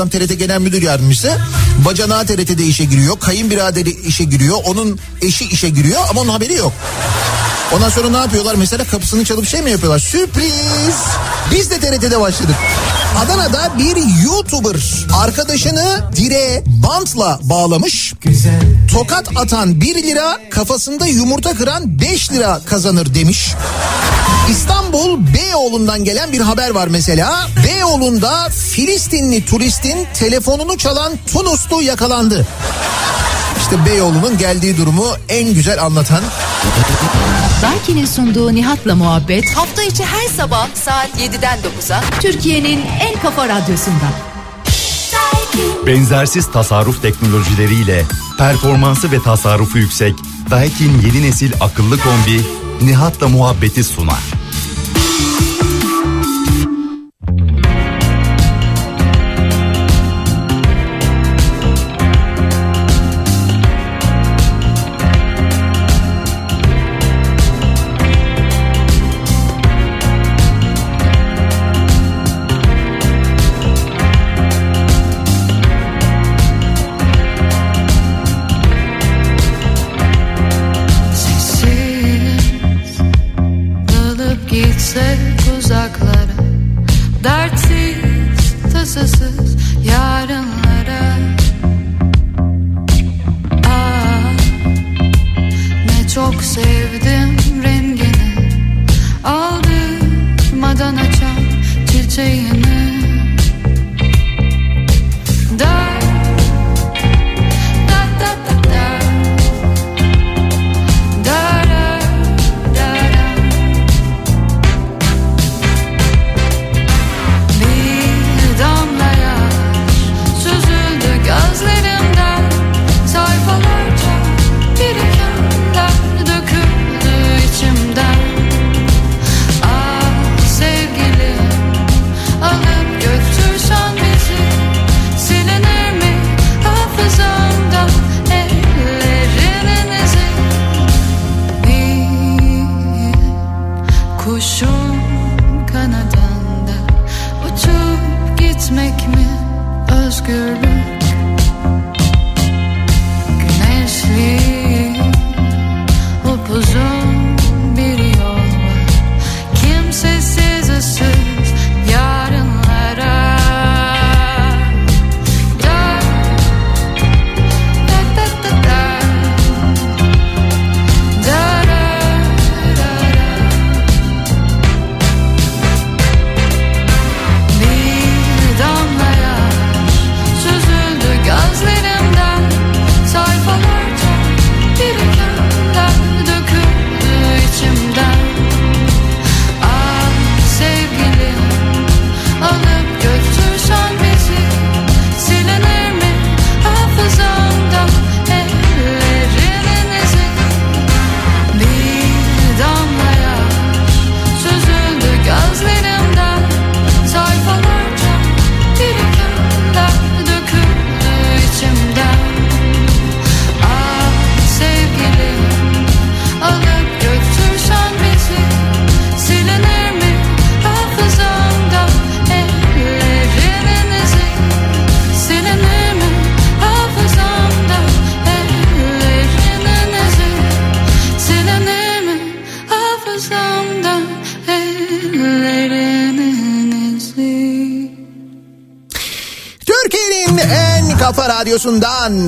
Adam TRT Genel Müdür Yardımcısı. Bacanağı TRT'de işe giriyor. Kayınbiraderi işe giriyor. Onun eşi işe giriyor ama onun haberi yok. Ondan sonra ne yapıyorlar? Mesela kapısını çalıp şey mi yapıyorlar? Sürpriz! Biz de TRT'de başladık. Adana'da bir YouTuber arkadaşını direğe bantla bağlamış. Tokat atan 1 lira, kafasında yumurta kıran 5 lira kazanır demiş. İstanbul Beyoğlu'ndan gelen bir haber var mesela. Beyoğlu'nda Filistinli turistin telefonunu çalan Tunuslu yakalandı. İşte Beyoğlu'nun geldiği durumu en güzel anlatan. Daiki'nin sunduğu Nihat'la muhabbet hafta içi her sabah saat 7'den 9'a Türkiye'nin en kafa radyosunda. Benzersiz tasarruf teknolojileriyle performansı ve tasarrufu yüksek Daikin yeni nesil akıllı kombi Nihat'la muhabbeti sunar.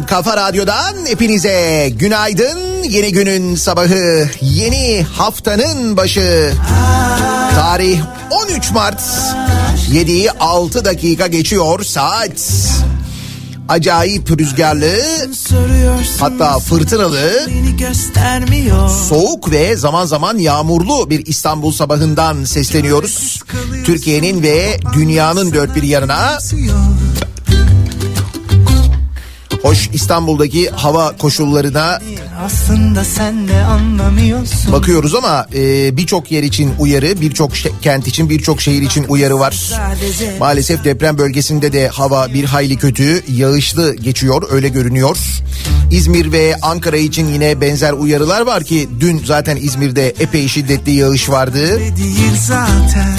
Kafa radyodan hepinize günaydın. Yeni günün sabahı, yeni haftanın başı. Tarih 13 Mart, 7'yi 6 dakika geçiyor saat. Acayip rüzgarlı, hatta fırtınalı, soğuk ve zaman zaman yağmurlu bir İstanbul sabahından sesleniyoruz. Türkiye'nin ve dünyanın dört bir yanına Hoş İstanbul'daki hava koşullarına Aslında sen de anlamıyorsun. bakıyoruz ama e, birçok yer için uyarı, birçok kent için, birçok şehir için uyarı var. Maalesef deprem bölgesinde de hava bir hayli kötü, yağışlı geçiyor, öyle görünüyor. İzmir ve Ankara için yine benzer uyarılar var ki dün zaten İzmir'de epey şiddetli yağış vardı. Değil zaten.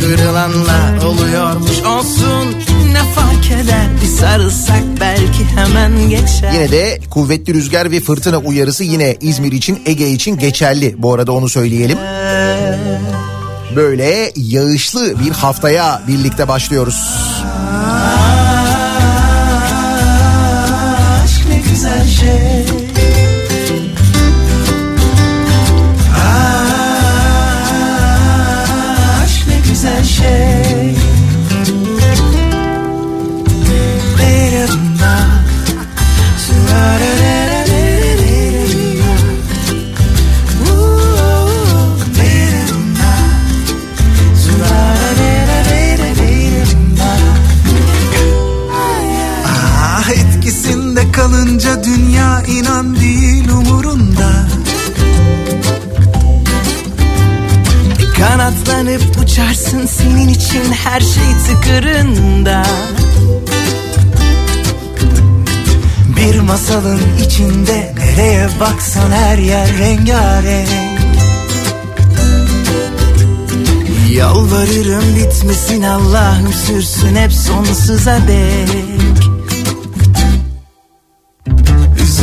Kırılanlar oluyormuş olsun Ne fark eder bir sarılsak belki hemen geçer Yine de kuvvetli rüzgar ve fırtına uyarısı yine İzmir için Ege için geçerli. Bu arada onu söyleyelim. Böyle yağışlı bir haftaya birlikte başlıyoruz. Aşk kalınca dünya inan değil umurunda. Kanatlanıp uçarsın senin için her şey tıkırında. Bir masalın içinde nereye baksan her yer rengarenk. Yalvarırım bitmesin Allah'ım sürsün hep sonsuza dek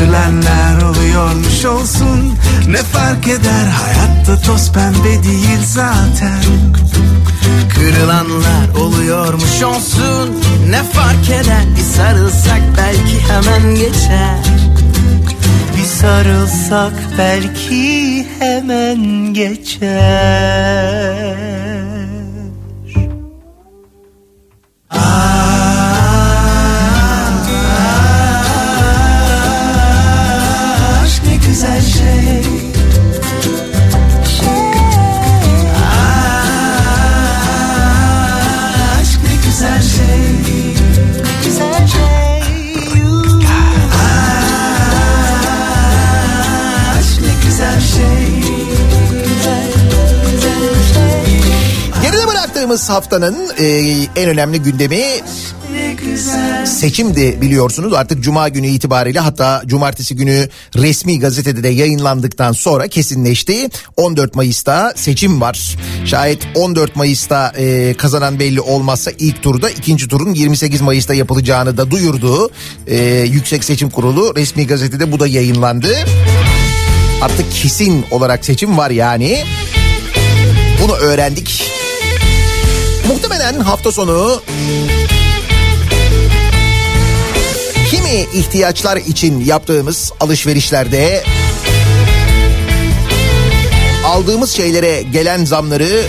Üzülenler oluyormuş olsun. Ne fark eder? Hayatta toz pembe değil zaten. Kırılanlar oluyormuş olsun. Ne fark eder? Bir sarılsak belki hemen geçer. Bir sarılsak belki hemen geçer güzel şey. Aşk ne güzel şey. Güzel şey Aşk ne güzel şey. Geride bıraktığımız haftanın e, en önemli gündemi Ne güzel seçimdi biliyorsunuz. Artık cuma günü itibariyle hatta cumartesi günü resmi gazetede de yayınlandıktan sonra kesinleşti. 14 Mayıs'ta seçim var. Şayet 14 Mayıs'ta e, kazanan belli olmazsa ilk turda ikinci turun 28 Mayıs'ta yapılacağını da duyurdu. E, Yüksek Seçim Kurulu resmi gazetede bu da yayınlandı. Artık kesin olarak seçim var yani. Bunu öğrendik. Muhtemelen hafta sonu kimi ihtiyaçlar için yaptığımız alışverişlerde aldığımız şeylere gelen zamları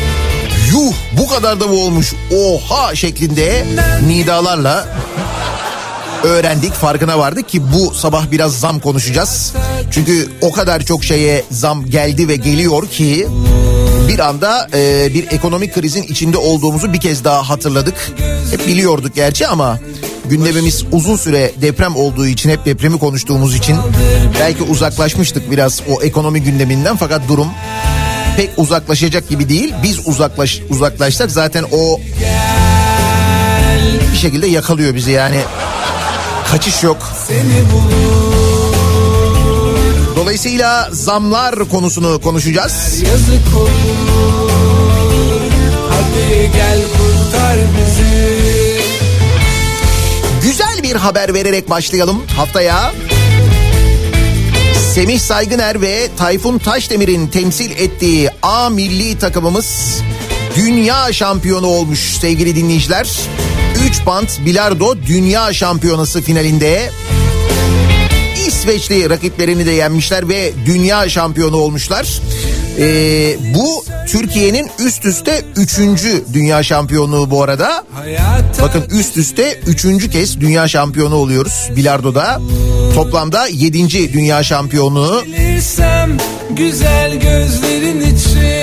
yuh bu kadar da mı olmuş oha şeklinde nidalarla öğrendik farkına vardık ki bu sabah biraz zam konuşacağız. Çünkü o kadar çok şeye zam geldi ve geliyor ki bir anda e, bir ekonomik krizin içinde olduğumuzu bir kez daha hatırladık. Hep biliyorduk gerçi ama gündemimiz uzun süre deprem olduğu için hep depremi konuştuğumuz için belki uzaklaşmıştık biraz o ekonomi gündeminden fakat durum pek uzaklaşacak gibi değil. Biz uzaklaş uzaklaşsak zaten o bir şekilde yakalıyor bizi yani. Kaçış yok. Dolayısıyla zamlar konusunu konuşacağız. Yazık olur Hadi gel kurtar bizi Güzel bir haber vererek başlayalım haftaya. Semih Saygıner ve Tayfun Taşdemir'in temsil ettiği A milli takımımız dünya şampiyonu olmuş sevgili dinleyiciler. 3 bant bilardo dünya şampiyonası finalinde İsveçli rakiplerini de yenmişler ve dünya şampiyonu olmuşlar. Ee, bu Türkiye'nin üst üste üçüncü dünya şampiyonluğu bu arada. Bakın üst üste üçüncü kez dünya şampiyonu oluyoruz bilardoda. Toplamda yedinci dünya şampiyonluğu. Güzel gözlerin için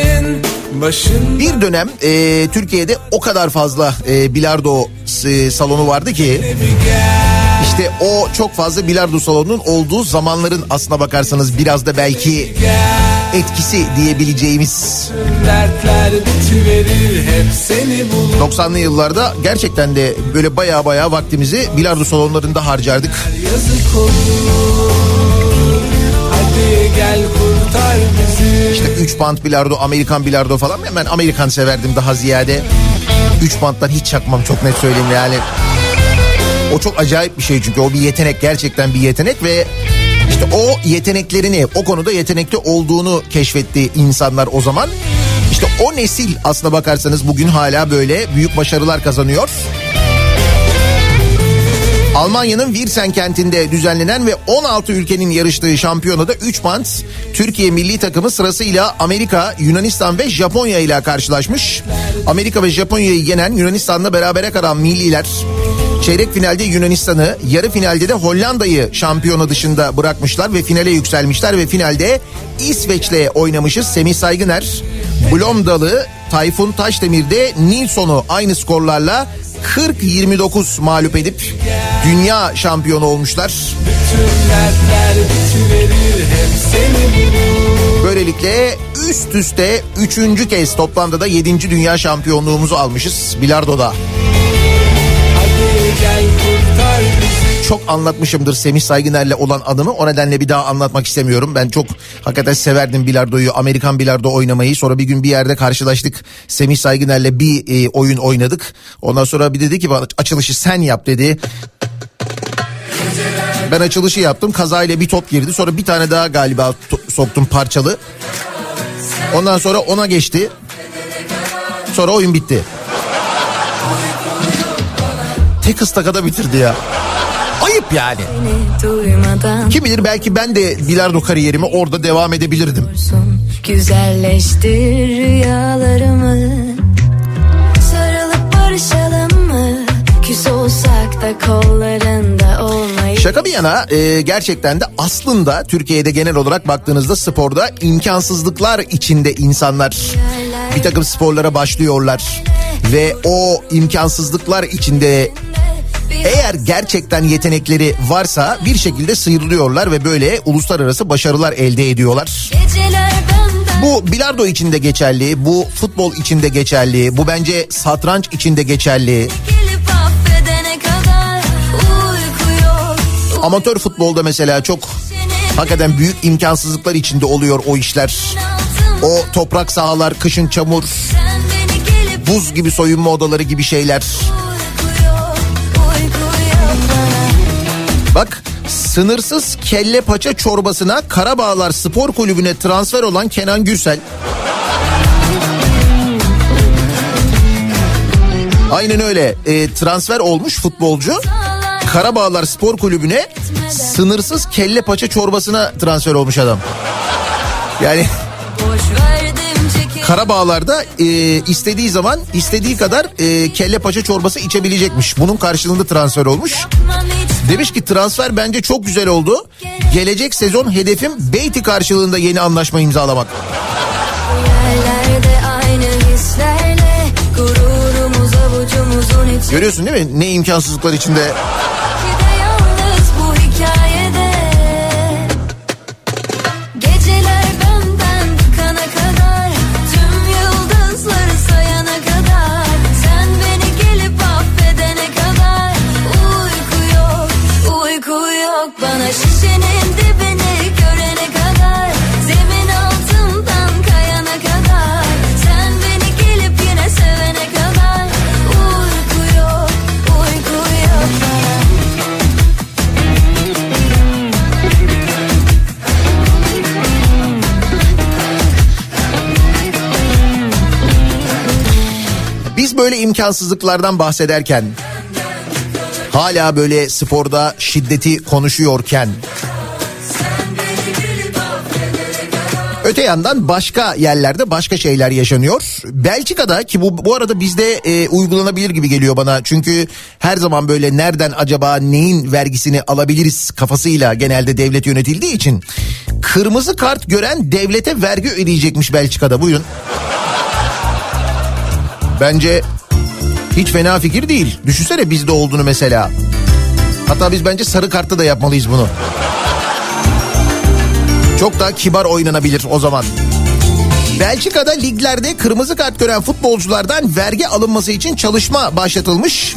Başın Bir dönem e, Türkiye'de o kadar fazla e, bilardo e, salonu vardı ki işte o çok fazla bilardo salonunun olduğu zamanların aslına bakarsanız biraz da belki etkisi diyebileceğimiz dertler bitiverir Hep seni bulur 90'lı yıllarda gerçekten de böyle baya baya vaktimizi bilardo salonlarında harcardık. İşte 3 bant bilardo, Amerikan bilardo falan. Ben Amerikan severdim daha ziyade. 3 banttan hiç çakmam çok net söyleyeyim yani. O çok acayip bir şey çünkü o bir yetenek gerçekten bir yetenek ve işte o yeteneklerini o konuda yetenekli olduğunu keşfetti insanlar o zaman. İşte o nesil aslına bakarsanız bugün hala böyle büyük başarılar kazanıyor. Almanya'nın Virsen kentinde düzenlenen ve 16 ülkenin yarıştığı şampiyonada 3 band Türkiye milli takımı sırasıyla Amerika, Yunanistan ve Japonya ile karşılaşmış. Amerika ve Japonya'yı yenen Yunanistan'la berabere kalan milliler çeyrek finalde Yunanistan'ı, yarı finalde de Hollanda'yı şampiyona dışında bırakmışlar ve finale yükselmişler ve finalde İsveç'le oynamışız. Semih Saygıner, Blomdalı, Tayfun Taşdemir'de Nilsson'u aynı skorlarla 40-29 mağlup edip dünya şampiyonu olmuşlar. Böylelikle üst üste üçüncü kez toplamda da yedinci dünya şampiyonluğumuzu almışız Bilardo'da. Çok anlatmışımdır Semih Saygıner'le olan anımı. O nedenle bir daha anlatmak istemiyorum. Ben çok hakikaten severdim bilardoyu. Amerikan bilardo oynamayı. Sonra bir gün bir yerde karşılaştık. Semih Saygıner'le bir e, oyun oynadık. Ondan sonra bir dedi ki açılışı sen yap dedi. Ben açılışı yaptım. Kazayla bir top girdi. Sonra bir tane daha galiba soktum parçalı. Ondan sonra ona geçti. Sonra oyun bitti. Tek ıstakada bitirdi ya. Ayıp yani. Kim bilir belki ben de bilardo kariyerimi orada devam edebilirdim. Güzelleştir rüyalarımı Sarılıp barışalım mı Küs olsak da kollarında olmayı Şaka bir yana e, gerçekten de aslında Türkiye'de genel olarak baktığınızda sporda imkansızlıklar içinde insanlar bir takım sporlara başlıyorlar. Ve o imkansızlıklar içinde eğer gerçekten yetenekleri varsa bir şekilde sıyrılıyorlar ve böyle uluslararası başarılar elde ediyorlar. Bu bilardo içinde geçerli, bu futbol içinde geçerli, bu bence satranç geçerli. kadar Uyku yok Amatör futbolda mesela çok hakikaten büyük imkansızlıklar içinde oluyor o işler. O toprak sahalar, kışın çamur, buz gibi soyunma odaları gibi şeyler. Bak sınırsız kelle paça çorbasına Karabağlar Spor Kulübü'ne transfer olan Kenan Gürsel. Aynen öyle e, transfer olmuş futbolcu. Karabağlar Spor Kulübü'ne sınırsız kelle paça çorbasına transfer olmuş adam. Yani Karabağlar'da e, istediği zaman istediği kadar e, kelle paça çorbası içebilecekmiş. Bunun karşılığında transfer olmuş. Demiş ki transfer bence çok güzel oldu. Gelecek sezon hedefim Beyti karşılığında yeni anlaşma imzalamak. Görüyorsun değil mi? Ne imkansızlıklar içinde. Böyle imkansızlıklardan bahsederken hala böyle sporda şiddeti konuşuyorken Öte yandan başka yerlerde başka şeyler yaşanıyor. Belçika'da ki bu bu arada bizde e, uygulanabilir gibi geliyor bana. Çünkü her zaman böyle nereden acaba neyin vergisini alabiliriz kafasıyla genelde devlet yönetildiği için kırmızı kart gören devlete vergi ödeyecekmiş Belçika'da. Buyurun. Bence hiç fena fikir değil. Düşünsene bizde olduğunu mesela. Hatta biz bence sarı kartta da yapmalıyız bunu. Çok daha kibar oynanabilir o zaman. Belçika'da liglerde kırmızı kart gören futbolculardan vergi alınması için çalışma başlatılmış.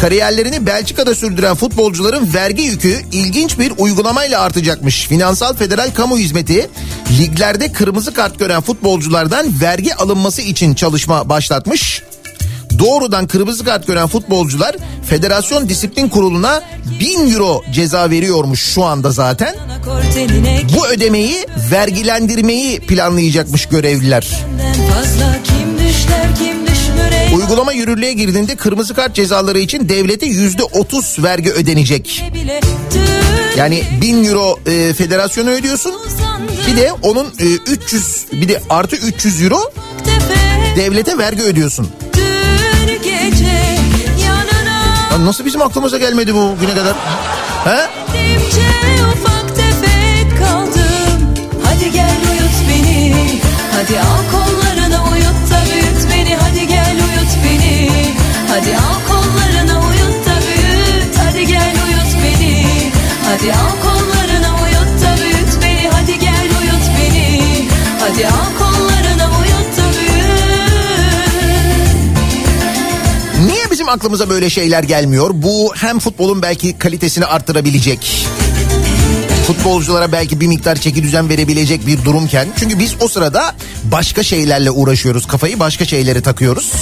Kariyerlerini Belçika'da sürdüren futbolcuların vergi yükü ilginç bir uygulamayla artacakmış. Finansal Federal Kamu Hizmeti liglerde kırmızı kart gören futbolculardan vergi alınması için çalışma başlatmış. Doğrudan kırmızı kart gören futbolcular Federasyon Disiplin Kurulu'na 1000 euro ceza veriyormuş şu anda zaten. Bu ödemeyi vergilendirmeyi planlayacakmış görevliler. Uygulama yürürlüğe girdiğinde kırmızı kart cezaları için devlete yüzde otuz vergi ödenecek. Yani 1000 euro e, federasyona ödüyorsun. Bir de onun e, 300 bir de artı 300 euro devlete vergi ödüyorsun. Lan nasıl bizim aklımıza gelmedi bu güne kadar? He? Ufak tefek kaldım. Hadi gel uyut beni. Hadi al kollarına uyut da büyüt beni. Hadi gel uyut beni. Hadi al kollarına uyut da büyüt. Hadi gel uyut beni. Hadi al kollarına bizim aklımıza böyle şeyler gelmiyor? Bu hem futbolun belki kalitesini arttırabilecek. Futbolculara belki bir miktar çeki düzen verebilecek bir durumken. Çünkü biz o sırada başka şeylerle uğraşıyoruz. Kafayı başka şeylere takıyoruz.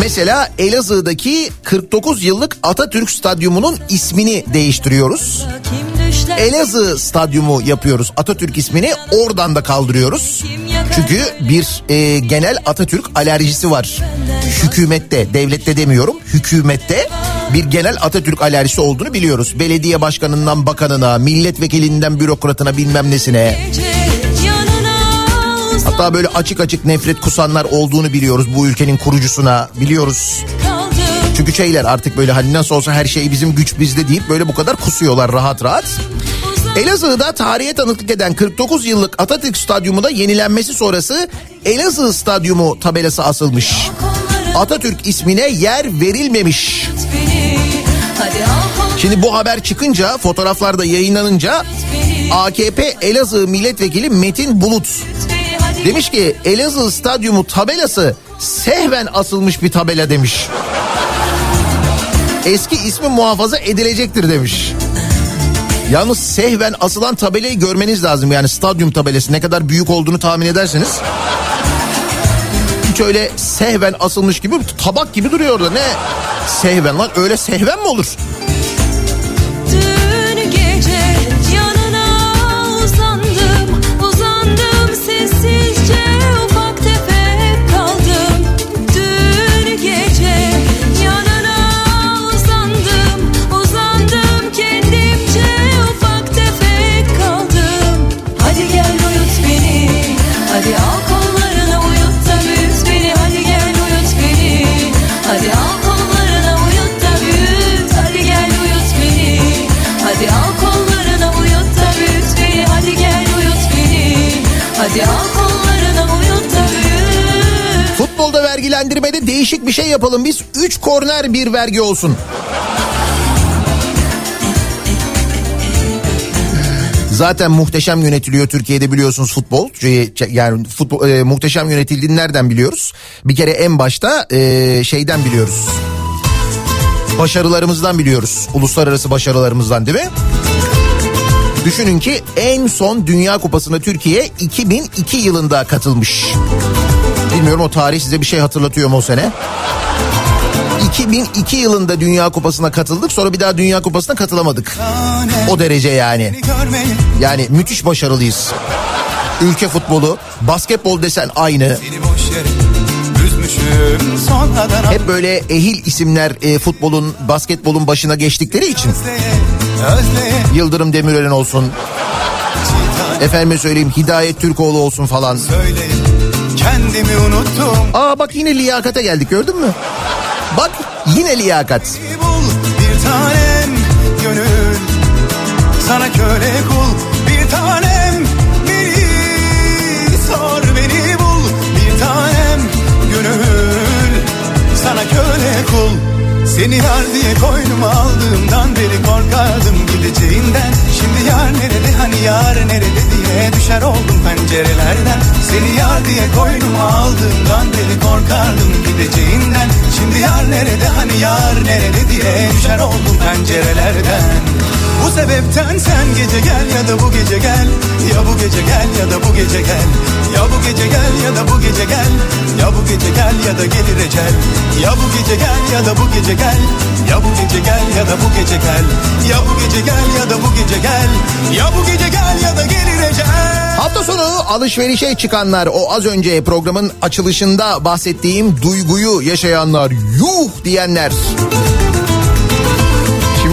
Mesela Elazığ'daki 49 yıllık Atatürk Stadyumu'nun ismini değiştiriyoruz. Kim Elazığ Stadyumu yapıyoruz. Atatürk ismini oradan da kaldırıyoruz. Çünkü bir e, genel Atatürk alerjisi var. Hükümette, devlette demiyorum, hükümette bir genel Atatürk alerjisi olduğunu biliyoruz. Belediye başkanından bakanına, milletvekilinden bürokratına bilmem nesine. Hatta böyle açık açık nefret kusanlar olduğunu biliyoruz bu ülkenin kurucusuna biliyoruz. Çünkü şeyler artık böyle hani nasıl olsa her şey bizim güç bizde deyip böyle bu kadar kusuyorlar rahat rahat. Elazığ'da tarihe tanıklık eden 49 yıllık Atatürk Stadyumu'da yenilenmesi sonrası Elazığ Stadyumu tabelası asılmış. Atatürk ismine yer verilmemiş. Şimdi bu haber çıkınca fotoğraflarda yayınlanınca AKP Elazığ Milletvekili Metin Bulut demiş ki Elazığ Stadyumu tabelası sehven asılmış bir tabela demiş. Eski ismi muhafaza edilecektir demiş. Yalnız sehven asılan tabelayı görmeniz lazım. Yani stadyum tabelası ne kadar büyük olduğunu tahmin ederseniz. Hiç öyle sehven asılmış gibi tabak gibi duruyor orada. Ne sehven lan öyle sehven mi olur? Vergilendirmede değişik bir şey yapalım biz. 3 korner bir vergi olsun. Zaten muhteşem yönetiliyor Türkiye'de biliyorsunuz futbol. Yani futbol e, muhteşem yönetildiğini nereden biliyoruz? Bir kere en başta e, şeyden biliyoruz. Başarılarımızdan biliyoruz. Uluslararası başarılarımızdan değil mi? Düşünün ki en son Dünya Kupası'na Türkiye 2002 yılında katılmış. Bilmiyorum o tarih size bir şey hatırlatıyor mu o sene? 2002 yılında Dünya Kupası'na katıldık sonra bir daha Dünya Kupası'na katılamadık. O derece yani. Yani müthiş başarılıyız. Ülke futbolu, basketbol desen aynı. Hep böyle ehil isimler e, futbolun, basketbolun başına geçtikleri için. Yıldırım Demirören olsun, efendime söyleyeyim Hidayet Türkoğlu olsun falan. söyleyip kendimi unuttum Aa bak yine liyakate geldik gördün mü? Bak yine liyakat. bul bir tanem gönül sana köle kul bir tanem beni sor beni bul bir tanem gönül sana köle kul seni yar diye koynuma aldığımdan beri korkardım gideceğinden Şimdi yar nerede hani yar nerede diye düşer oldum pencerelerden. Seni yar diye koynuma aldığımdan beri korkardım gideceğinden Şimdi yar nerede hani yar nerede diye düşer oldum pencerelerden Bu sebepten sen gece gel ya da bu gece gel Ya bu gece gel ya da bu gece gel Ya bu gece gel ya da bu gece gel Ya bu gece gel ya da gelir ecel Ya bu gece gel ya da bu gece gel Ya bu gece gel ya da bu gece gel Ya bu gece gel ya da bu gece gel Ya bu gece gel ya da gelir ecel Hafta sonu alışverişe çıkanlar o az önce programın açılışında bahsettiğim duyguyu yaşayanlar yuh diyenler.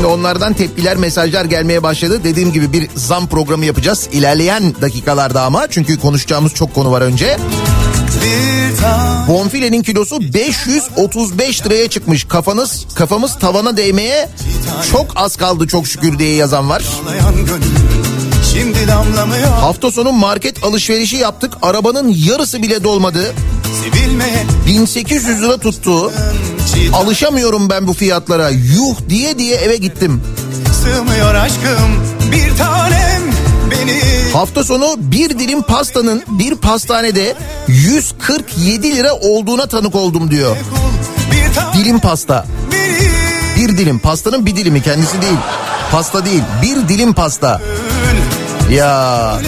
Şimdi onlardan tepkiler mesajlar gelmeye başladı. Dediğim gibi bir zam programı yapacağız ilerleyen dakikalarda ama çünkü konuşacağımız çok konu var önce. Bonfilenin kilosu 535 liraya çıkmış. Kafanız kafamız tavana değmeye çok az kaldı çok şükür diye yazan var. Şimdi damlamıyor Hafta sonu market alışverişi yaptık. Arabanın yarısı bile dolmadı. Sevilmeye 1800 lira tuttu. Alışamıyorum ben bu fiyatlara. Yuh diye diye eve gittim. sığmıyor aşkım Bir tanem beni Hafta sonu bir dilim pastanın bir pastanede 147 lira olduğuna tanık oldum diyor. Dilim pasta. Bir dilim pastanın bir dilimi kendisi değil. Pasta değil bir dilim pasta. Ya.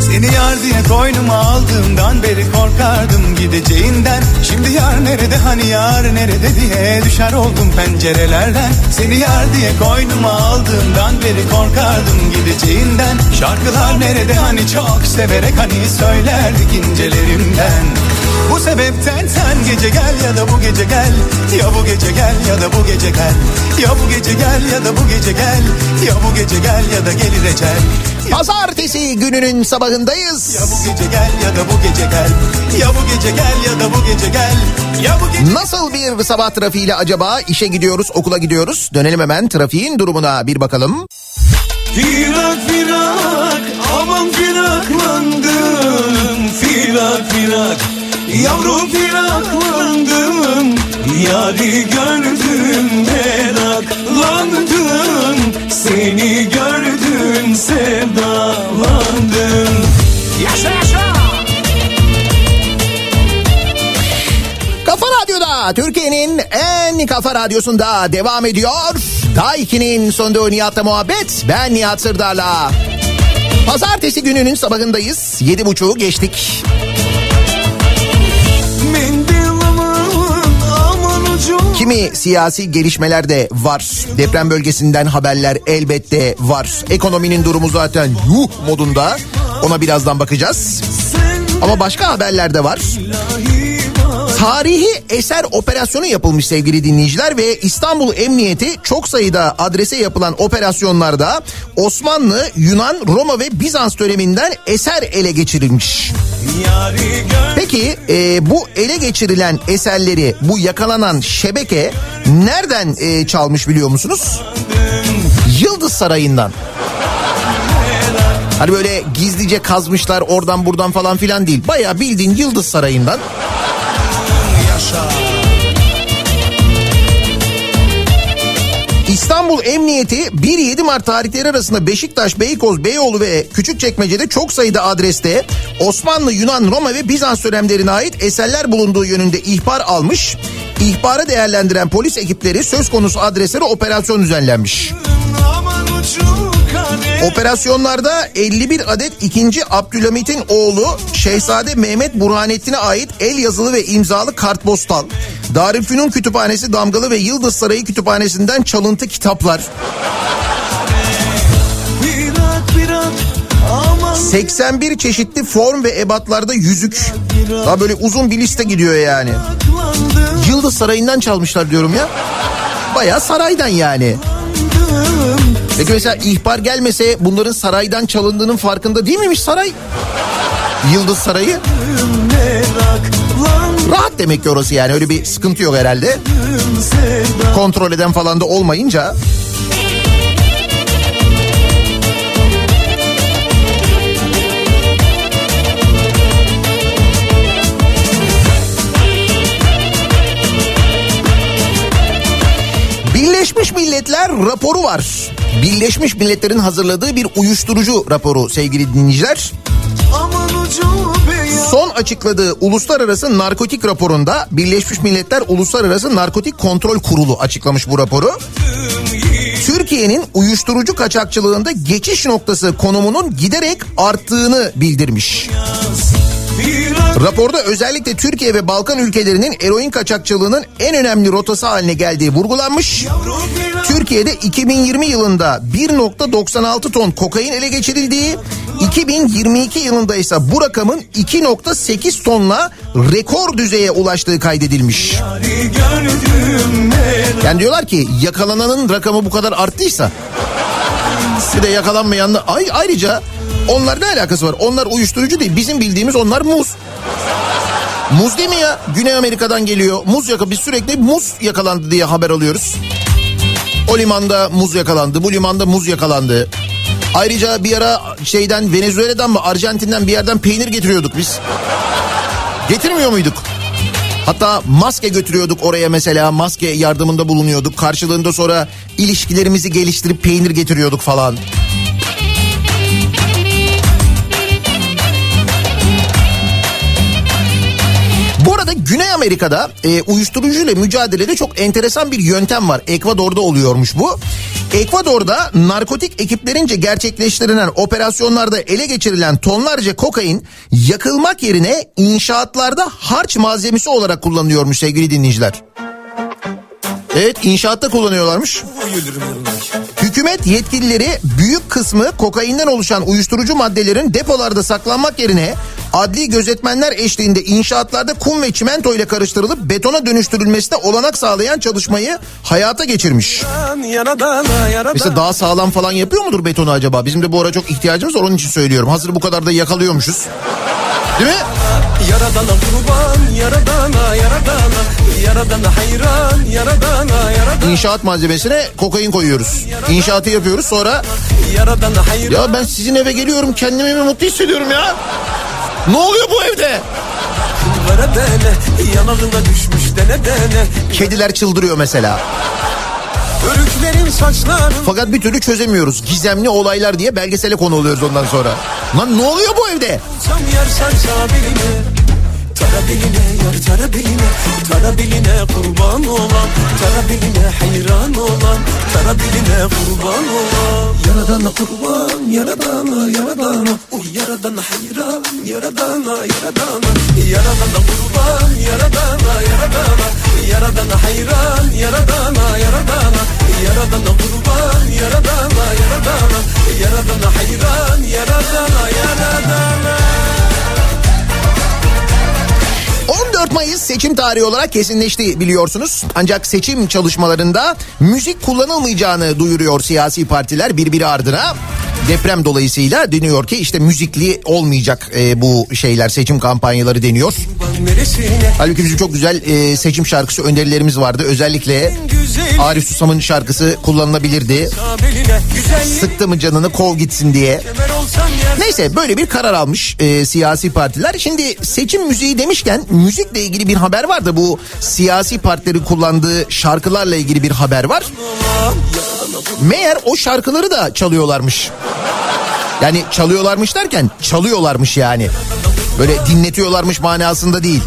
Seni yar diye koynuma aldığımdan beri korkardım gideceğinden. Şimdi yar nerede hani yar nerede diye düşer oldum pencerelerden. Seni yar diye koynuma aldığımdan beri korkardım gideceğinden. Şarkılar nerede hani çok severek hani söylerdik incelerimden Bu sebepten sen gece gel ya da bu gece gel Ya bu gece gel ya da bu gece gel Ya bu gece gel ya da bu gece gel Ya bu gece gel ya da gelir ecel pazartesi gününün sabahındayız. ya bu gece gel ya da bu gece gel Ya bu gece gel ya da bu gece gel Ya bu gece Nasıl bir sabah trafiğiyle acaba işe gidiyoruz okula gidiyoruz dönelim hemen trafiğin durumuna bir bakalım. Firak firak aman firaklandım Firak firak yavrum firaklandım Yari gördüm meraklandım Seni gördüm sevdalandım Yaşa yaşa Kafa Radyo'da Türkiye'nin en kafa radyosunda devam ediyor. Daiki'nin sonunda Nihat'la muhabbet. Ben Nihat Sırdar'la. Pazartesi gününün sabahındayız. Yedi buçuğu geçtik. Kimi siyasi gelişmeler de var. Deprem bölgesinden haberler elbette var. Ekonominin durumu zaten yuh modunda. Ona birazdan bakacağız. Ama başka haberler de var. Tarihi eser operasyonu yapılmış sevgili dinleyiciler ve İstanbul Emniyeti çok sayıda adrese yapılan operasyonlarda Osmanlı, Yunan, Roma ve Bizans döneminden eser ele geçirilmiş. Peki e, bu ele geçirilen eserleri bu yakalanan şebeke nereden e, çalmış biliyor musunuz? Yıldız Sarayı'ndan. Hani böyle gizlice kazmışlar oradan buradan falan filan değil. Bayağı bildiğin Yıldız Sarayı'ndan. İstanbul Emniyeti 1-7 Mart tarihleri arasında Beşiktaş, Beykoz, Beyoğlu ve Küçükçekmece'de çok sayıda adreste Osmanlı, Yunan, Roma ve Bizans dönemlerine ait eserler bulunduğu yönünde ihbar almış. İhbarı değerlendiren polis ekipleri söz konusu adreslere operasyon düzenlenmiş. aman kare Operasyonlarda 51 adet 2. Abdülhamit'in oğlu Şehzade Mehmet Burhanettin'e ait el yazılı ve imzalı kartpostal, Darülfünun Kütüphanesi Damgalı ve Yıldız Sarayı Kütüphanesi'nden çalıntı kitaplar, Firak firak aman 81 çeşitli form ve ebatlarda yüzük. Daha böyle uzun bir liste gidiyor yani. Yıldız Sarayı'ndan çalmışlar diyorum ya. Bayağı saraydan yani. Peki mesela ihbar gelmese bunların saraydan çalındığının farkında değil miymiş saray? Yıldız Sarayı. Rahat demek ki orası yani öyle bir sıkıntı yok herhalde. Kontrol eden falan da olmayınca. Milletler raporu var. Birleşmiş Milletler'in hazırladığı bir uyuşturucu raporu sevgili dinleyiciler. Son açıkladığı uluslararası narkotik raporunda Birleşmiş Milletler Uluslararası Narkotik Kontrol Kurulu açıklamış bu raporu. Türkiye'nin uyuşturucu kaçakçılığında geçiş noktası konumunun giderek arttığını bildirmiş. Raporda özellikle Türkiye ve Balkan ülkelerinin eroin kaçakçılığının en önemli rotası haline geldiği vurgulanmış. Türkiye'de 2020 yılında 1.96 ton kokain ele geçirildiği, 2022 yılında ise bu rakamın 2.8 tonla rekor düzeye ulaştığı kaydedilmiş. Yani diyorlar ki yakalananın rakamı bu kadar arttıysa de yakalanmayanlar ay ayrıca onlar ne alakası var? Onlar uyuşturucu değil. Bizim bildiğimiz onlar muz. Muz değil mi ya? Güney Amerika'dan geliyor. Muz yaka biz sürekli muz yakalandı diye haber alıyoruz. O limanda muz yakalandı. Bu limanda muz yakalandı. Ayrıca bir ara şeyden Venezuela'dan mı Arjantin'den bir yerden peynir getiriyorduk biz. Getirmiyor muyduk? Hatta maske götürüyorduk oraya mesela maske yardımında bulunuyorduk. Karşılığında sonra ilişkilerimizi geliştirip peynir getiriyorduk falan. Bu arada Güney Amerika'da e, uyuşturucuyla mücadelede çok enteresan bir yöntem var. Ekvador'da oluyormuş bu. Ekvador'da narkotik ekiplerince gerçekleştirilen operasyonlarda ele geçirilen tonlarca kokain yakılmak yerine inşaatlarda harç malzemesi olarak kullanılıyormuş sevgili dinleyiciler. Evet inşaatta kullanıyorlarmış. Hükümet yetkilileri büyük kısmı kokainden oluşan uyuşturucu maddelerin depolarda saklanmak yerine adli gözetmenler eşliğinde inşaatlarda kum ve çimento ile karıştırılıp betona dönüştürülmesine olanak sağlayan çalışmayı hayata geçirmiş. Mesela daha sağlam falan yapıyor mudur betonu acaba? Bizim de bu ara çok ihtiyacımız var onun için söylüyorum. Hazır bu kadar da yakalıyormuşuz. Değil mi? Yaradana kurban, yaradana, yaradana, yaradana hayran, yaradana, yaradana, İnşaat malzemesine kokain koyuyoruz. İnşaatı yapıyoruz sonra yaradana hayran. ya ben sizin eve geliyorum kendimi mi mutlu hissediyorum ya. Ne oluyor bu evde? Kediler çıldırıyor mesela. Fakat bir türlü çözemiyoruz. Gizemli olaylar diye belgesele konu oluyoruz ondan sonra. Lan ne oluyor bu evde? Tam yer Tara beline yar tara beline kurban olan Tara beline hayran olan Tara beline kurban olan. Yaradana kurban yaradana yaradana. Uy yaradana hayran yaradana yaradana. Yaradana kurban yaradana yaradana. Yaradana hayran yaradana yaradana. Yaradana kurban yaradana yaradana. Yaradana hayran yaradana yaradana 14 Mayıs seçim tarihi olarak kesinleşti biliyorsunuz. Ancak seçim çalışmalarında müzik kullanılmayacağını duyuruyor siyasi partiler birbiri ardına. Deprem dolayısıyla deniyor ki işte müzikli olmayacak e, bu şeyler seçim kampanyaları deniyor. Halbuki bizim çok güzel e, seçim şarkısı önerilerimiz vardı. Özellikle Arif Susam'ın şarkısı kullanılabilirdi. Sıktı mı canını kov gitsin diye. Neyse böyle bir karar almış e, siyasi partiler. Şimdi seçim müziği demişken müzikle ilgili bir haber var da bu siyasi partilerin kullandığı şarkılarla ilgili bir haber var. Meğer o şarkıları da çalıyorlarmış. Yani çalıyorlarmış derken çalıyorlarmış yani. Böyle dinletiyorlarmış manasında değil.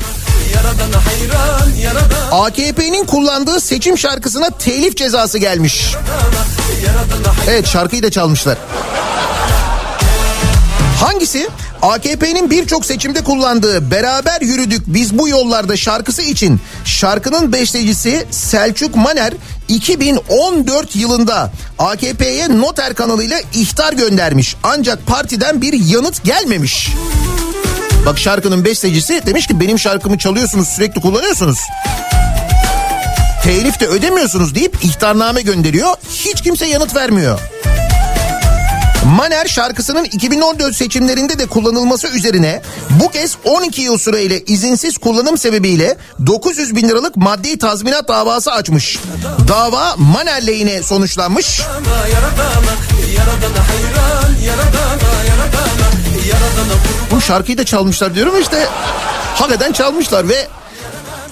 AKP'nin kullandığı seçim şarkısına telif cezası gelmiş. Evet şarkıyı da çalmışlar. Hangisi? AKP'nin birçok seçimde kullandığı Beraber Yürüdük Biz Bu Yollarda şarkısı için şarkının bestecisi Selçuk Maner 2014 yılında AKP'ye noter kanalıyla ihtar göndermiş. Ancak partiden bir yanıt gelmemiş. Bak şarkının bestecisi demiş ki benim şarkımı çalıyorsunuz sürekli kullanıyorsunuz. Telif de ödemiyorsunuz deyip ihtarname gönderiyor. Hiç kimse yanıt vermiyor. Maner şarkısının 2014 seçimlerinde de kullanılması üzerine bu kez 12 yıl süreyle izinsiz kullanım sebebiyle 900 bin liralık maddi tazminat davası açmış. Dava Maner lehine sonuçlanmış. Bu şarkıyı da çalmışlar diyorum işte. Hakikaten çalmışlar ve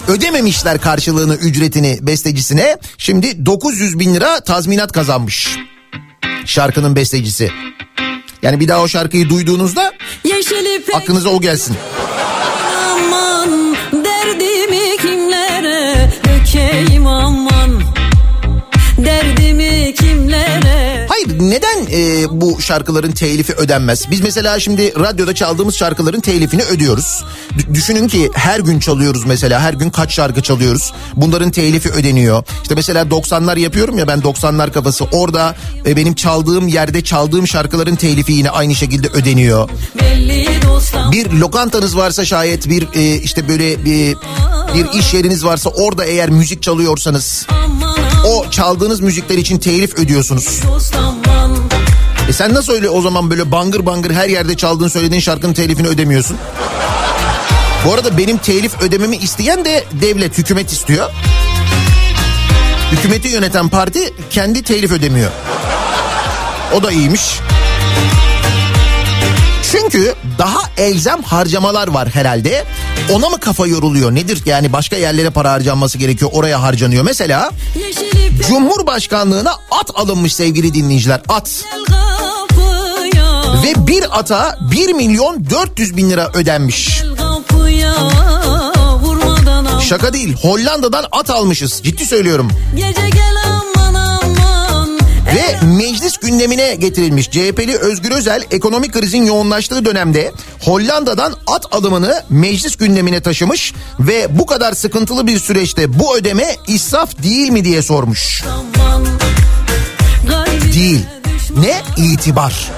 ödememişler karşılığını ücretini bestecisine. Şimdi 900 bin lira tazminat kazanmış. Şarkının bestecisi. Yani bir daha o şarkıyı duyduğunuzda aklınıza o gelsin. Neden e, bu şarkıların telifi ödenmez? Biz mesela şimdi radyoda çaldığımız şarkıların telifini ödüyoruz. D- düşünün ki her gün çalıyoruz mesela her gün kaç şarkı çalıyoruz. Bunların telifi ödeniyor. İşte mesela 90'lar yapıyorum ya ben 90'lar kafası orada e, benim çaldığım yerde çaldığım şarkıların telifi yine aynı şekilde ödeniyor. Bir lokantanız varsa şayet bir e, işte böyle bir bir iş yeriniz varsa orada eğer müzik çalıyorsanız aman o çaldığınız müzikler için telif ödüyorsunuz. E sen nasıl öyle o zaman böyle bangır bangır her yerde çaldığın söylediğin şarkının telifini ödemiyorsun? Bu arada benim telif ödememi isteyen de devlet, hükümet istiyor. Hükümeti yöneten parti kendi telif ödemiyor. O da iyiymiş. Çünkü daha elzem harcamalar var herhalde. Ona mı kafa yoruluyor nedir? Yani başka yerlere para harcanması gerekiyor oraya harcanıyor. Mesela ipek Cumhurbaşkanlığına at alınmış sevgili dinleyiciler. At. Ve bir ata 1 milyon 400 bin lira ödenmiş. Şaka değil Hollanda'dan at almışız ciddi söylüyorum. Gece gel Ve meclis gündemine getirilmiş. CHP'li Özgür Özel ekonomik krizin yoğunlaştığı dönemde Hollanda'dan at alımını meclis gündemine taşımış ve bu kadar sıkıntılı bir süreçte bu ödeme israf değil mi diye sormuş. Değil. Ne? İtibar.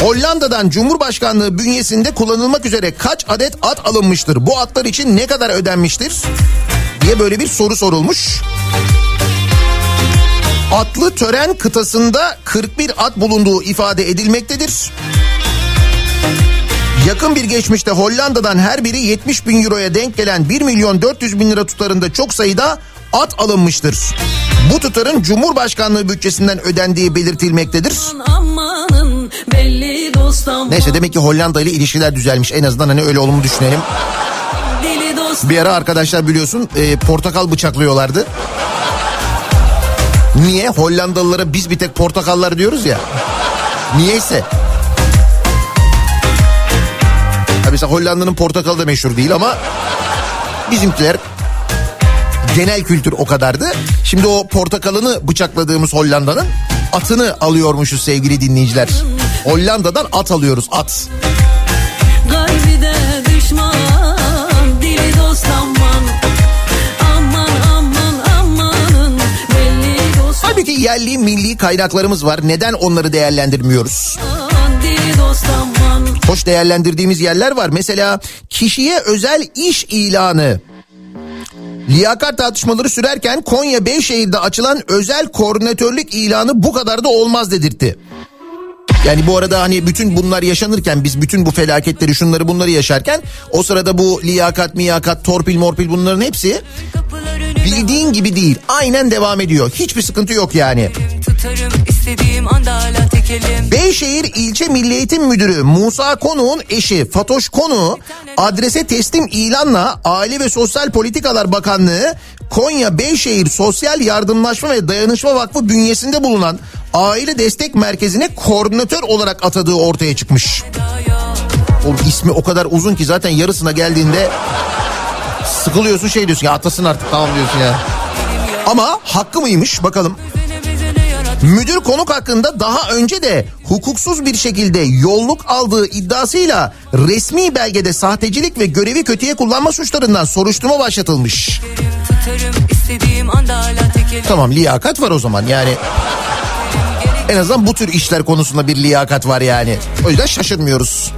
Hollanda'dan Cumhurbaşkanlığı bünyesinde kullanılmak üzere kaç adet at alınmıştır? Bu atlar için ne kadar ödenmiştir? Diye böyle bir soru sorulmuş. Atlı tören kıtasında 41 at bulunduğu ifade edilmektedir. Yakın bir geçmişte Hollanda'dan her biri 70 bin euroya denk gelen 1 milyon 400 bin lira tutarında çok sayıda at alınmıştır. Bu tutarın Cumhurbaşkanlığı bütçesinden ödendiği belirtilmektedir. amanın Neyse demek ki Hollanda ile ilişkiler düzelmiş. En azından hani öyle olumlu düşünelim. Bir ara arkadaşlar biliyorsun e, portakal bıçaklıyorlardı. Niye? Hollandalılara biz bir tek portakallar diyoruz ya. Niyeyse. Ha mesela Hollanda'nın portakalı da meşhur değil ama bizimkiler genel kültür o kadardı. Şimdi o portakalını bıçakladığımız Hollanda'nın atını alıyormuşuz sevgili dinleyiciler. Hollanda'dan at alıyoruz at. Kalbi Halbuki yerli milli kaynaklarımız var. Neden onları değerlendirmiyoruz? Hoş değerlendirdiğimiz yerler var. Mesela kişiye özel iş ilanı. Liyakat tartışmaları sürerken Konya Beyşehir'de açılan özel koordinatörlük ilanı bu kadar da olmaz dedirtti. Yani bu arada hani bütün bunlar yaşanırken biz bütün bu felaketleri şunları bunları yaşarken o sırada bu liyakat miyakat torpil morpil bunların hepsi bildiğin gibi değil. Aynen devam ediyor. Hiçbir sıkıntı yok yani. Beyşehir İlçe Milli Eğitim Müdürü Musa Konuğ'un eşi Fatoş Konu adrese teslim ilanla Aile ve Sosyal Politikalar Bakanlığı Konya Beyşehir Sosyal Yardımlaşma ve Dayanışma Vakfı bünyesinde bulunan Aile Destek Merkezi'ne koordinatör olarak atadığı ortaya çıkmış. Oğlum ismi o kadar uzun ki zaten yarısına geldiğinde sıkılıyorsun şey diyorsun ya atasın artık tamam diyorsun ya. Ama hakkı mıymış bakalım. Müdür konuk hakkında daha önce de hukuksuz bir şekilde yolluk aldığı iddiasıyla resmi belgede sahtecilik ve görevi kötüye kullanma suçlarından soruşturma başlatılmış. Tamam liyakat var o zaman yani. En azından bu tür işler konusunda bir liyakat var yani. O yüzden şaşırmıyoruz.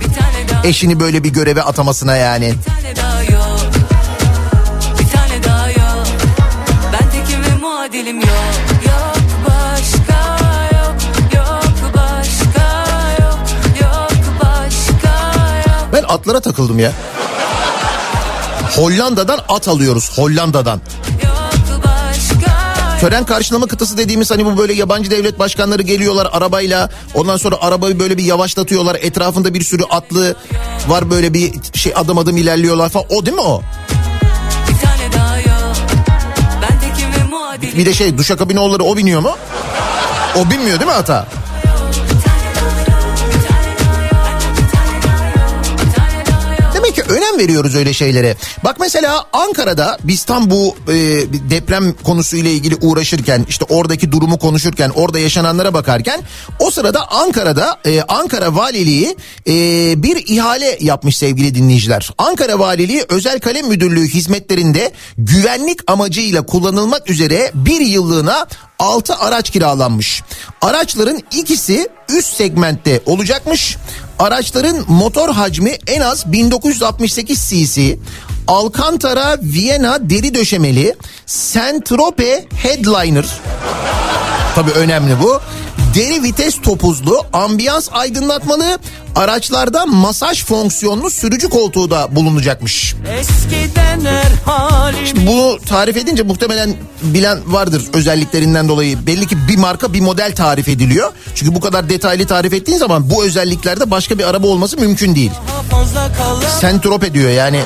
Eşini böyle bir göreve atamasına yani. Bir tane daha yok muadilim yok Yok başka yok Yok başka yok Yok başka yok Ben atlara takıldım ya. Hollanda'dan at alıyoruz Hollanda'dan. Tören karşılama kıtası dediğimiz hani bu böyle yabancı devlet başkanları geliyorlar arabayla. Ondan sonra arabayı böyle bir yavaşlatıyorlar. Etrafında bir sürü atlı var böyle bir şey adım adım ilerliyorlar falan. O değil mi o? Bir de şey duşakabinoğulları o biniyor mu? O binmiyor değil mi ata? Önem veriyoruz öyle şeylere. Bak mesela Ankara'da biz tam bu e, deprem konusuyla ilgili uğraşırken işte oradaki durumu konuşurken orada yaşananlara bakarken o sırada Ankara'da e, Ankara Valiliği e, bir ihale yapmış sevgili dinleyiciler. Ankara Valiliği Özel Kalem Müdürlüğü hizmetlerinde güvenlik amacıyla kullanılmak üzere bir yıllığına 6 araç kiralanmış. Araçların ikisi üst segmentte olacakmış. Araçların motor hacmi en az 1968 cc. Alcantara Vienna deri döşemeli Saint-Tropez Headliner. Tabii önemli bu. Deri vites topuzlu, ambiyans aydınlatmalı, araçlarda masaj fonksiyonlu sürücü koltuğu da bulunacakmış. Şimdi bunu tarif edince muhtemelen bilen vardır özelliklerinden dolayı. Belli ki bir marka bir model tarif ediliyor. Çünkü bu kadar detaylı tarif ettiğin zaman bu özelliklerde başka bir araba olması mümkün değil. fazla kalan Sentrop ediyor yani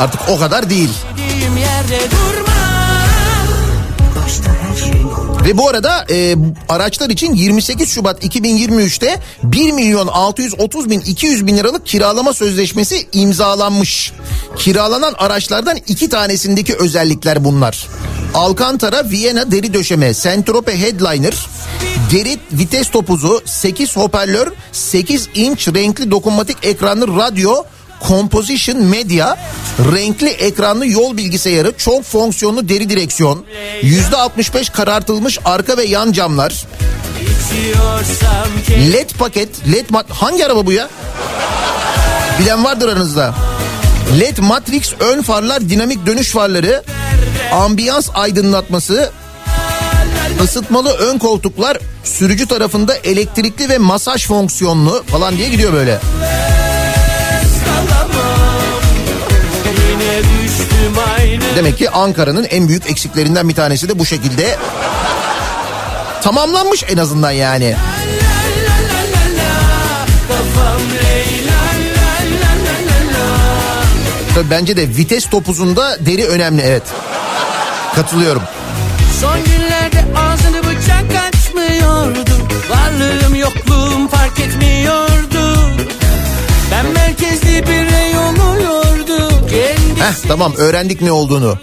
artık o kadar değil. Ve bu arada e, araçlar için 28 Şubat 2023'te 1 milyon 630 bin 200 bin liralık kiralama sözleşmesi imzalanmış. Kiralanan araçlardan iki tanesindeki özellikler bunlar. Alcantara Vienna deri döşeme, Sentrope Headliner, deri vites topuzu, 8 hoparlör, 8 inç renkli dokunmatik ekranlı radyo, Composition Media, renkli ekranlı yol bilgisayarı, çok fonksiyonlu deri direksiyon, %65 karartılmış arka ve yan camlar, LED paket, LED mat hangi araba bu ya? Bilen vardır aranızda. LED Matrix ön farlar, dinamik dönüş farları, ambiyans aydınlatması, ısıtmalı ön koltuklar, sürücü tarafında elektrikli ve masaj fonksiyonlu falan diye gidiyor böyle. Demek ki Ankara'nın en büyük eksiklerinden bir tanesi de bu şekilde tamamlanmış en azından yani. Tabii bence de vites topuzunda deri önemli evet. Katılıyorum. Son günlerde ağzını bıçak açmıyordu Varlığım yokluğum tamam öğrendik ne olduğunu.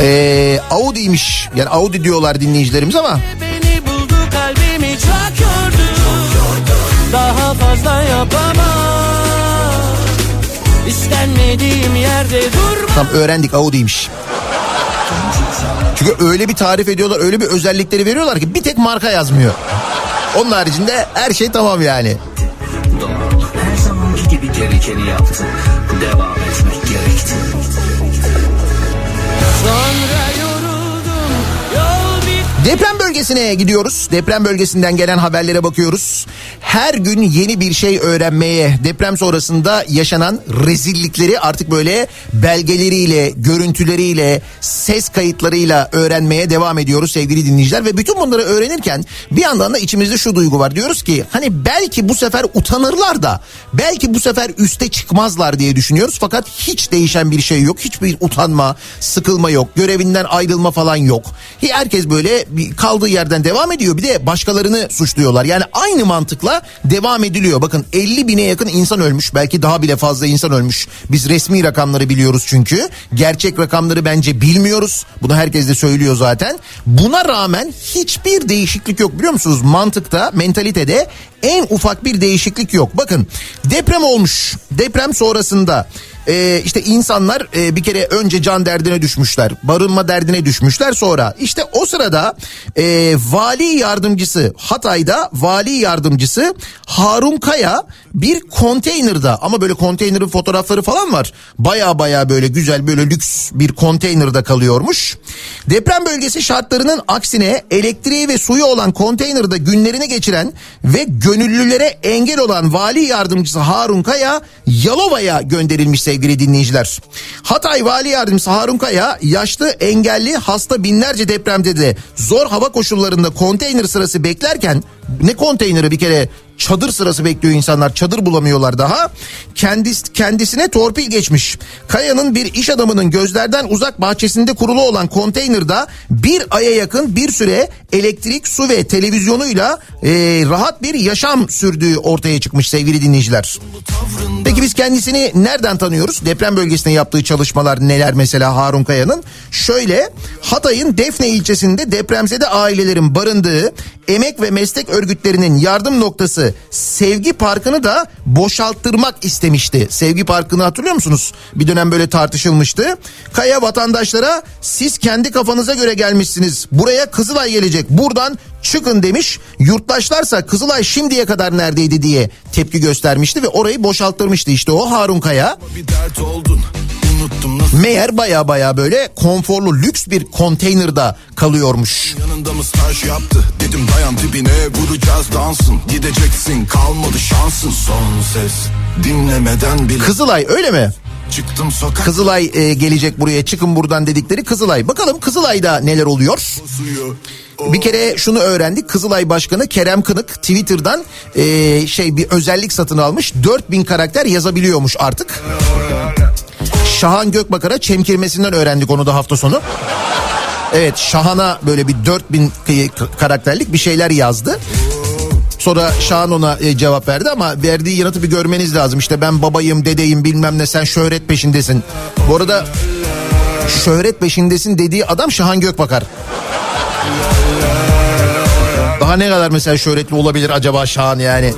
Ee, Audi'ymiş. Yani Audi diyorlar dinleyicilerimiz ama beni buldu kalbimi çok yordu Daha fazla yapamam İstenmediğim yerde durma tam öğrendik Audi'ymiş. Çünkü öyle bir tarif ediyorlar, öyle bir özellikleri veriyorlar ki bir tek marka yazmıyor. Onun haricinde her şey tamam yani. Gerekeni yaptım. Devam etmek Deprem bölgesine gidiyoruz. Deprem bölgesinden gelen haberlere bakıyoruz. Her gün yeni bir şey öğrenmeye, deprem sonrasında yaşanan rezillikleri artık böyle belgeleriyle, görüntüleriyle, ses kayıtlarıyla öğrenmeye devam ediyoruz sevgili dinleyiciler. Ve bütün bunları öğrenirken bir yandan da içimizde şu duygu var. Diyoruz ki hani belki bu sefer utanırlar da belki bu sefer üste çıkmazlar diye düşünüyoruz. Fakat hiç değişen bir şey yok. Hiçbir utanma, sıkılma yok. Görevinden ayrılma falan yok. Herkes böyle kaldığı yerden devam ediyor. Bir de başkalarını suçluyorlar. Yani aynı mantıkla devam ediliyor. Bakın 50 bine yakın insan ölmüş. Belki daha bile fazla insan ölmüş. Biz resmi rakamları biliyoruz çünkü. Gerçek rakamları bence bilmiyoruz. Bunu herkes de söylüyor zaten. Buna rağmen hiçbir değişiklik yok biliyor musunuz? Mantıkta, mentalitede en ufak bir değişiklik yok. Bakın deprem olmuş. Deprem sonrasında e, işte insanlar e, bir kere önce can derdine düşmüşler. Barınma derdine düşmüşler sonra. işte o sırada e, vali yardımcısı Hatay'da vali yardımcısı Harun Kaya bir konteynerda ama böyle konteynerin fotoğrafları falan var. Baya baya böyle güzel böyle lüks bir konteynerda kalıyormuş. Deprem bölgesi şartlarının aksine elektriği ve suyu olan konteynerda günlerini geçiren ve gönüllülere engel olan vali yardımcısı Harun Kaya Yalova'ya gönderilmiş sevgili dinleyiciler. Hatay Vali Yardımcısı Harun Kaya yaşlı engelli hasta binlerce depremde de zor hava koşullarında konteyner sırası beklerken Ne konteyneri bir kere çadır sırası bekliyor insanlar. Çadır bulamıyorlar daha. Kendis, kendisine torpil geçmiş. Kaya'nın bir iş adamının gözlerden uzak bahçesinde kurulu olan konteynerda bir aya yakın bir süre elektrik, su ve televizyonuyla e, rahat bir yaşam sürdüğü ortaya çıkmış sevgili dinleyiciler. Peki biz kendisini nereden tanıyoruz? Deprem bölgesinde yaptığı çalışmalar neler mesela Harun Kaya'nın? Şöyle Hatay'ın Defne ilçesinde depremzede ailelerin barındığı emek ve meslek örgütlerinin yardım noktası Sevgi Parkı'nı da boşalttırmak istemişti. Sevgi Parkı'nı hatırlıyor musunuz? Bir dönem böyle tartışılmıştı. Kaya vatandaşlara siz kendi kafanıza göre gelmişsiniz. Buraya Kızılay gelecek. Buradan çıkın demiş. Yurttaşlarsa Kızılay şimdiye kadar neredeydi diye tepki göstermişti ve orayı boşalttırmıştı. İşte o Harun Kaya. Bir dert oldun unuttum nasıl Meğer baya baya böyle konforlu lüks bir konteynerda kalıyormuş. yanında mı staj yaptı Dedim dayan dibine vuracağız dansın Gideceksin kalmadı şansın Son ses dinlemeden bile Kızılay öyle mi? Çıktım sokak Kızılay e, gelecek buraya çıkın buradan dedikleri Kızılay. Bakalım Kızılay'da neler oluyor? Bir kere şunu öğrendik. Kızılay Başkanı Kerem Kınık Twitter'dan e, şey bir özellik satın almış. 4000 karakter yazabiliyormuş artık. Şahan Gökbakar'a çemkirmesinden öğrendik onu da hafta sonu. Evet Şahan'a böyle bir 4000 k- karakterlik bir şeyler yazdı. Sonra Şahan ona e, cevap verdi ama verdiği yanıtı bir görmeniz lazım. İşte ben babayım, dedeyim bilmem ne sen şöhret peşindesin. Bu arada şöhret peşindesin dediği adam Şahan Gökbakar. Daha ne kadar mesela şöhretli olabilir acaba Şahan yani?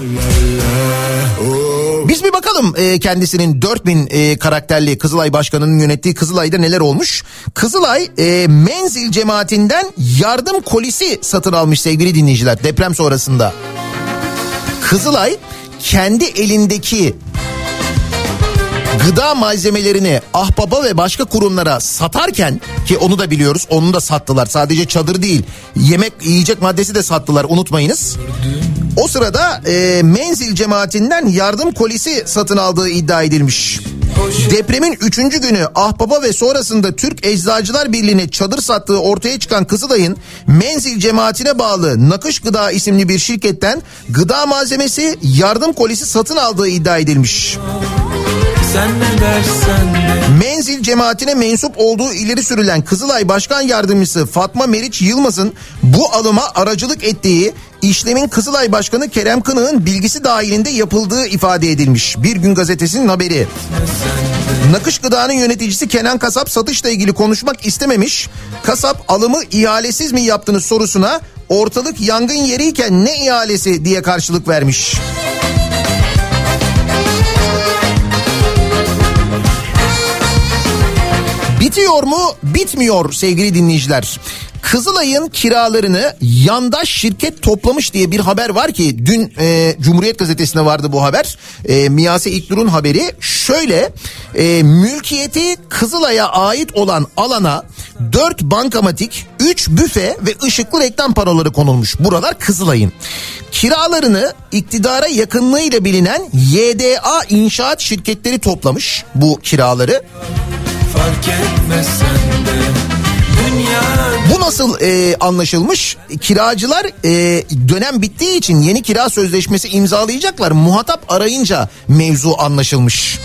Biz bir bakalım e, kendisinin 4000 e, karakterli Kızılay Başkanı'nın yönettiği Kızılay'da neler olmuş. Kızılay e, menzil cemaatinden yardım kolisi satın almış sevgili dinleyiciler deprem sonrasında. Kızılay kendi elindeki gıda malzemelerini ahbaba ve başka kurumlara satarken ki onu da biliyoruz onu da sattılar sadece çadır değil yemek yiyecek maddesi de sattılar unutmayınız. O sırada e, menzil cemaatinden yardım kolisi satın aldığı iddia edilmiş. Depremin 3. günü Ahbaba ve sonrasında Türk Eczacılar Birliği'ne çadır sattığı ortaya çıkan Kızılay'ın Menzil cemaatine bağlı Nakış Gıda isimli bir şirketten gıda malzemesi yardım kolisi satın aldığı iddia edilmiş. Sen ne dersen de Menzil cemaatine mensup olduğu ileri sürülen Kızılay Başkan Yardımcısı Fatma Meriç Yılmaz'ın bu alıma aracılık ettiği işlemin Kızılay Başkanı Kerem Kınık'ın bilgisi dahilinde yapıldığı ifade edilmiş. Bir gün gazetesinin haberi. Nakış Gıda'nın yöneticisi Kenan Kasap satışla ilgili konuşmak istememiş. Kasap alımı ihalesiz mi yaptınız sorusuna ortalık yangın yeriyken ne ihalesi diye karşılık vermiş. Bitiyor mu? Bitmiyor sevgili dinleyiciler. Kızılay'ın kiralarını yandaş şirket toplamış diye bir haber var ki dün e, Cumhuriyet Gazetesi'nde vardı bu haber. E, Miyase İknur'un haberi şöyle e, mülkiyeti Kızılay'a ait olan alana 4 bankamatik, 3 büfe ve ışıklı reklam panoları konulmuş. Buralar Kızılay'ın. Kiralarını iktidara yakınlığıyla bilinen YDA inşaat şirketleri toplamış bu kiraları. Bu nasıl e, anlaşılmış? Kiracılar e, dönem bittiği için yeni kira sözleşmesi imzalayacaklar. Muhatap arayınca mevzu anlaşılmış.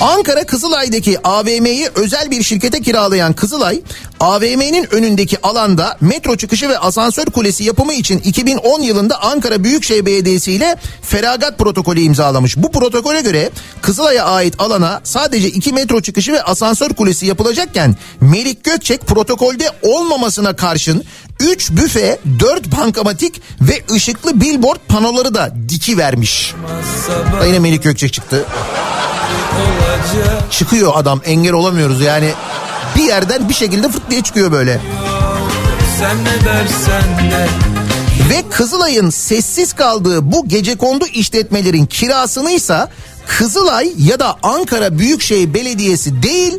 Ankara Kızılay'daki AVM'yi özel bir şirkete kiralayan Kızılay, AVM'nin önündeki alanda metro çıkışı ve asansör kulesi yapımı için 2010 yılında Ankara Büyükşehir Belediyesi ile feragat protokolü imzalamış. Bu protokole göre Kızılay'a ait alana sadece 2 metro çıkışı ve asansör kulesi yapılacakken Melik Gökçek protokolde olmamasına karşın 3 büfe, 4 bankamatik ve ışıklı billboard panoları da diki vermiş. Yine Melik Gökçek çıktı. Çıkıyor adam engel olamıyoruz yani. Bir yerden bir şekilde fırt diye çıkıyor böyle. Sen ne dersen de Ve Kızılay'ın sessiz kaldığı bu gecekondu işletmelerin kirasını ise Kızılay ya da Ankara Büyükşehir Belediyesi değil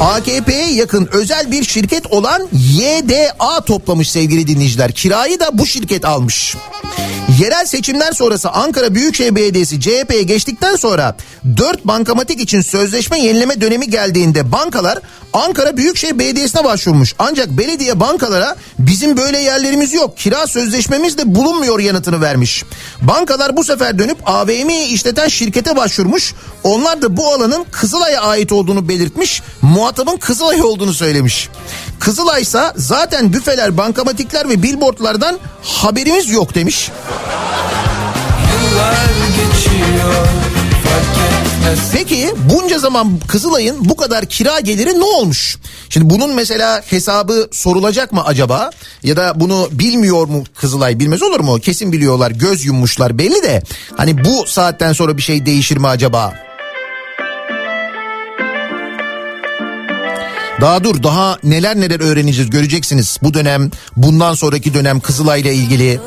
AKP'ye yakın özel bir şirket olan YDA toplamış sevgili dinleyiciler. Kirayı da bu şirket almış. Yerel seçimler sonrası Ankara Büyükşehir Belediyesi CHP'ye geçtikten sonra 4 bankamatik için sözleşme yenileme dönemi geldiğinde bankalar Ankara Büyükşehir Belediyesi'ne başvurmuş. Ancak belediye bankalara bizim böyle yerlerimiz yok kira sözleşmemiz de bulunmuyor yanıtını vermiş. Bankalar bu sefer dönüp AVM'yi işleten şirkete başvurmuş. Onlar da bu alanın Kızılay'a ait olduğunu belirtmiş. Muhatabın Kızılay olduğunu söylemiş. Kızılay ise zaten büfeler, bankamatikler ve billboardlardan haberimiz yok demiş. Yıllar geçiyor Peki bunca zaman Kızılay'ın bu kadar kira geliri ne olmuş? Şimdi bunun mesela hesabı sorulacak mı acaba? Ya da bunu bilmiyor mu Kızılay bilmez olur mu? Kesin biliyorlar göz yummuşlar belli de. Hani bu saatten sonra bir şey değişir mi acaba? Daha dur daha neler neler öğreneceğiz göreceksiniz bu dönem bundan sonraki dönem Kızılay'la ilgili.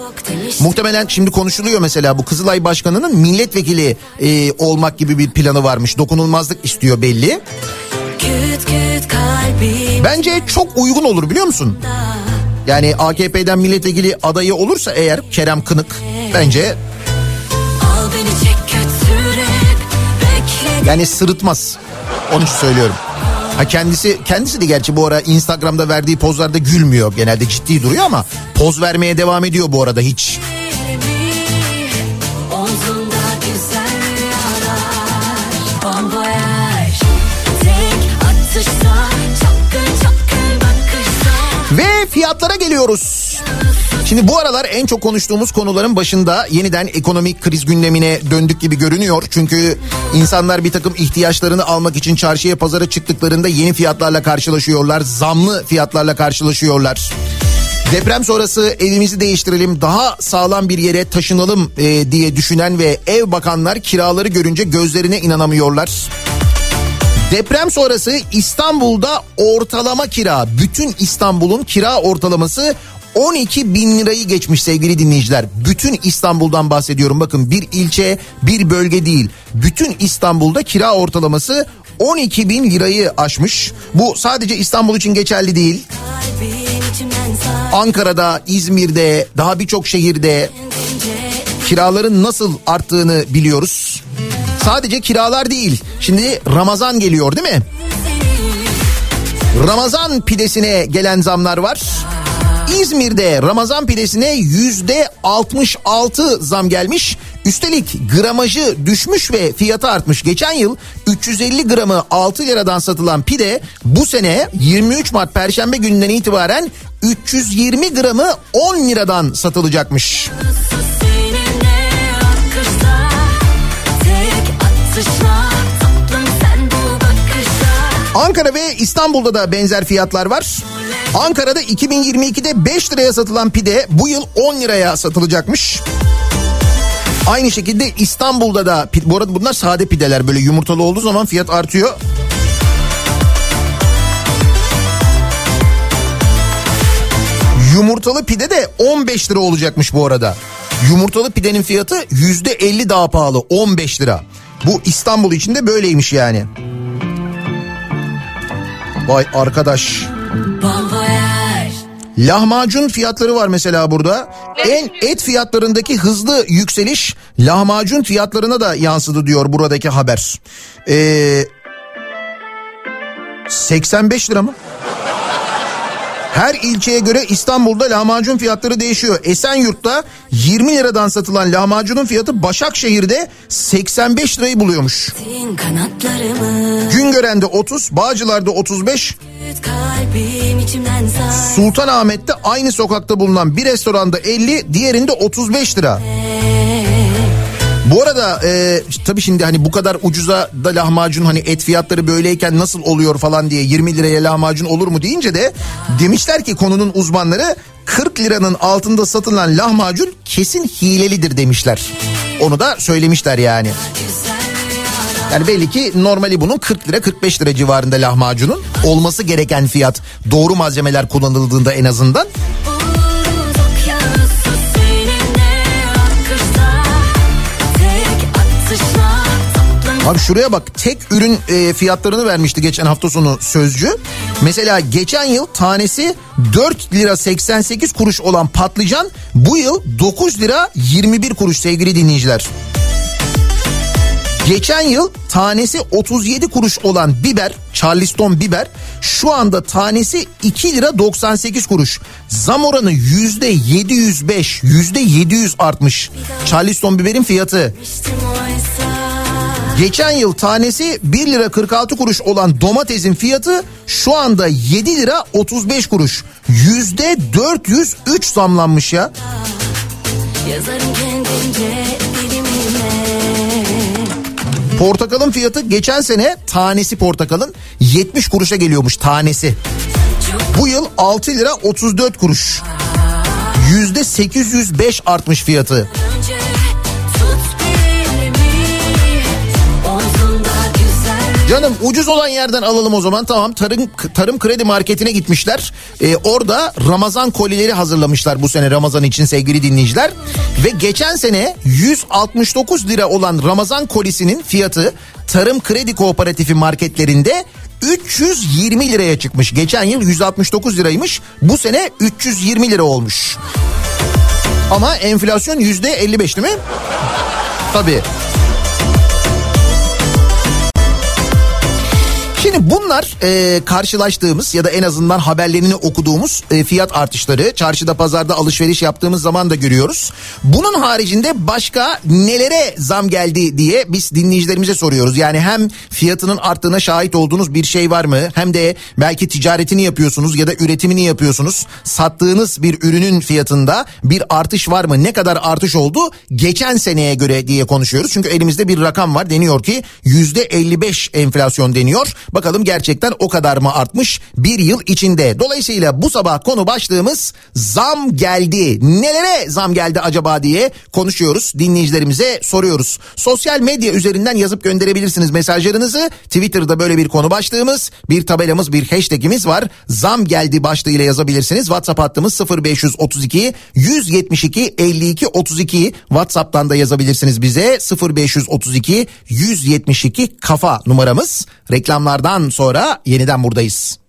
Muhtemelen şimdi konuşuluyor mesela bu Kızılay Başkanı'nın milletvekili e, olmak gibi bir planı varmış. Dokunulmazlık istiyor belli. Bence çok uygun olur biliyor musun? Yani AKP'den milletvekili adayı olursa eğer Kerem Kınık bence yani sırıtmaz. Onun için söylüyorum. Ha kendisi kendisi de gerçi bu ara Instagram'da verdiği pozlarda gülmüyor. Genelde ciddi duruyor ama poz vermeye devam ediyor bu arada hiç. Ve fiyatlara geliyoruz. Şimdi bu aralar en çok konuştuğumuz konuların başında yeniden ekonomik kriz gündemine döndük gibi görünüyor. Çünkü insanlar bir takım ihtiyaçlarını almak için çarşıya pazara çıktıklarında yeni fiyatlarla karşılaşıyorlar. Zamlı fiyatlarla karşılaşıyorlar. Deprem sonrası evimizi değiştirelim daha sağlam bir yere taşınalım e, diye düşünen ve ev bakanlar kiraları görünce gözlerine inanamıyorlar. Deprem sonrası İstanbul'da ortalama kira bütün İstanbul'un kira ortalaması 12 bin lirayı geçmiş sevgili dinleyiciler. Bütün İstanbul'dan bahsediyorum bakın bir ilçe bir bölge değil. Bütün İstanbul'da kira ortalaması 12 bin lirayı aşmış. Bu sadece İstanbul için geçerli değil. Ankara'da, İzmir'de, daha birçok şehirde kiraların nasıl arttığını biliyoruz. Sadece kiralar değil. Şimdi Ramazan geliyor değil mi? Ramazan pidesine gelen zamlar var. İzmir'de Ramazan pidesine yüzde 66 zam gelmiş. Üstelik gramajı düşmüş ve fiyatı artmış. Geçen yıl 350 gramı 6 liradan satılan pide bu sene 23 Mart Perşembe gününden itibaren 320 gramı 10 liradan satılacakmış. Seninle Ankara ve İstanbul'da da benzer fiyatlar var. Ankara'da 2022'de 5 liraya satılan pide bu yıl 10 liraya satılacakmış. Aynı şekilde İstanbul'da da bu arada bunlar sade pideler böyle yumurtalı olduğu zaman fiyat artıyor. Yumurtalı pide de 15 lira olacakmış bu arada. Yumurtalı pidenin fiyatı %50 daha pahalı 15 lira. Bu İstanbul için de böyleymiş yani. Vay arkadaş. Lahmacun fiyatları var mesela burada. En et fiyatlarındaki hızlı yükseliş lahmacun fiyatlarına da yansıdı diyor buradaki haber. Ee, 85 lira mı? Her ilçeye göre İstanbul'da lahmacun fiyatları değişiyor. Esenyurt'ta 20 liradan satılan lahmacunun fiyatı Başakşehir'de 85 lirayı buluyormuş. Güngören'de 30, Bağcılar'da 35, Küt kalbim içimden sar Sultanahmet'te aynı sokakta bulunan bir restoranda 50, diğerinde 35 lira. Bu arada e, tabii şimdi hani bu kadar ucuza da lahmacun hani et fiyatları böyleyken nasıl oluyor falan diye 20 liraya lahmacun olur mu deyince de demişler ki konunun uzmanları 40 liranın altında satılan lahmacun kesin hilelidir demişler. Onu da söylemişler yani. Yani belli ki normali bunun 40 lira 45 lira civarında lahmacunun olması gereken fiyat doğru malzemeler kullanıldığında en azından. Abi şuraya bak tek ürün e, fiyatlarını vermişti geçen hafta sonu sözcü. Mesela geçen yıl tanesi 4 lira 88 kuruş olan patlıcan bu yıl 9 lira 21 kuruş sevgili dinleyiciler. Geçen yıl tanesi 37 kuruş olan biber, Charleston biber şu anda tanesi 2 lira 98 kuruş. Zam oranı yüzde 705, yüzde 700 artmış. Charleston biberin fiyatı. Geçen yıl tanesi 1 lira 46 kuruş olan domatesin fiyatı şu anda 7 lira 35 kuruş. Yüzde 403 zamlanmış ya. Yazarım kendimce dilimine Portakalın fiyatı geçen sene tanesi portakalın 70 kuruşa geliyormuş tanesi. Bu yıl 6 lira 34 kuruş. Yüzde 805 artmış fiyatı. önce Canım ucuz olan yerden alalım o zaman. Tamam tarım tarım kredi marketine gitmişler. Ee, orada Ramazan kolileri hazırlamışlar bu sene Ramazan için sevgili dinleyiciler. Ve geçen sene 169 lira olan Ramazan kolisinin fiyatı tarım kredi kooperatifi marketlerinde 320 liraya çıkmış. Geçen yıl 169 liraymış bu sene 320 lira olmuş. Ama enflasyon yüzde 55 değil mi? Tabii. Şimdi bunlar e, karşılaştığımız ya da en azından haberlerini okuduğumuz e, fiyat artışları çarşıda pazarda alışveriş yaptığımız zaman da görüyoruz. Bunun haricinde başka nelere zam geldi diye biz dinleyicilerimize soruyoruz. Yani hem fiyatının arttığına şahit olduğunuz bir şey var mı? Hem de belki ticaretini yapıyorsunuz ya da üretimini yapıyorsunuz. Sattığınız bir ürünün fiyatında bir artış var mı? Ne kadar artış oldu geçen seneye göre diye konuşuyoruz. Çünkü elimizde bir rakam var deniyor ki yüzde 55 enflasyon deniyor. Bakalım gerçekten o kadar mı artmış bir yıl içinde. Dolayısıyla bu sabah konu başlığımız zam geldi. Nelere zam geldi acaba diye konuşuyoruz. Dinleyicilerimize soruyoruz. Sosyal medya üzerinden yazıp gönderebilirsiniz mesajlarınızı. Twitter'da böyle bir konu başlığımız, bir tabelamız, bir hashtagimiz var. Zam geldi başlığıyla yazabilirsiniz. WhatsApp hattımız 0532 172 52 32. WhatsApp'tan da yazabilirsiniz bize. 0532 172 kafa numaramız. Reklamlardan sonra yeniden buradayız.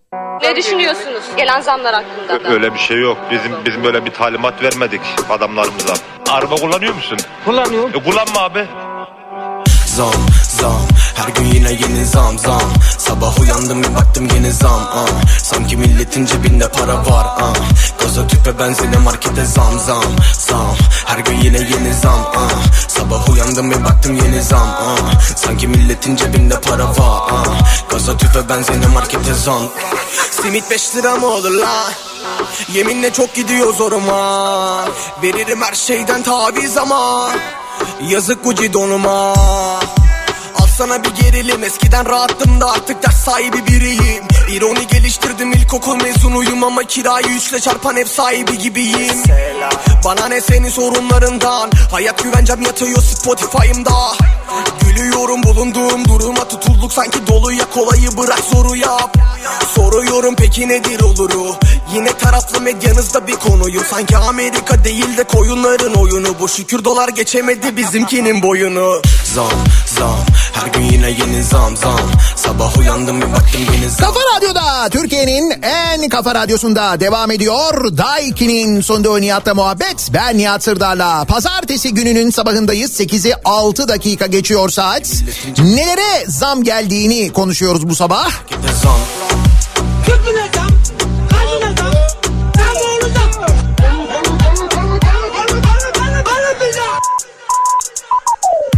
Ne düşünüyorsunuz gelen zamlar hakkında da? Öyle bir şey yok. Bizim bizim böyle bir talimat vermedik adamlarımıza. Araba kullanıyor musun? Kullanıyorum. E, kullanma abi. Zam zam her gün yine yeni zam zam Sabah uyandım bir baktım yeni zam ah. Sanki milletin cebinde para var ah. Gaza tüpe benzine markete zam zam zam Her gün yine yeni zam ah. Sabah uyandım bir baktım yeni zam ah. Sanki milletin cebinde para var ah. Gaza tüpe benzine markete zam Simit 5 lira mı olur la? Yeminle çok gidiyor zoruma Veririm her şeyden taviz ama Yazık Gucci donuma Alsana bir gerilim. Eskiden rahattım da artık ders sahibi biriyim İroni geliştirdim ilkokul mezunuyum Ama kirayı üçle çarpan ev sahibi gibiyim. Bana ne senin sorunlarından? Hayat güvencem yatıyor Spotify'ımda. Gülüyorum bulunduğum duruma tutulduk sanki doluya kolayı bırak zoru yap. Soruyorum peki nedir oluru Yine taraflı medyanızda bir konuyu Sanki Amerika değil de koyunların oyunu. Bu şükür dolar geçemedi bizimkinin boyunu. Zam zam. Her gün yine yeni zam zam. Sabah uyandım bir baktım yeni zam. Kafa Radyo'da Türkiye'nin en kafa radyosunda devam ediyor. Daiki'nin sonunda Nihat'la muhabbet. Ben Nihat Sırdar'la. Pazartesi gününün sabahındayız. 8'i 6 dakika geçiyor saat. Nelere zam geldiğini konuşuyoruz bu sabah.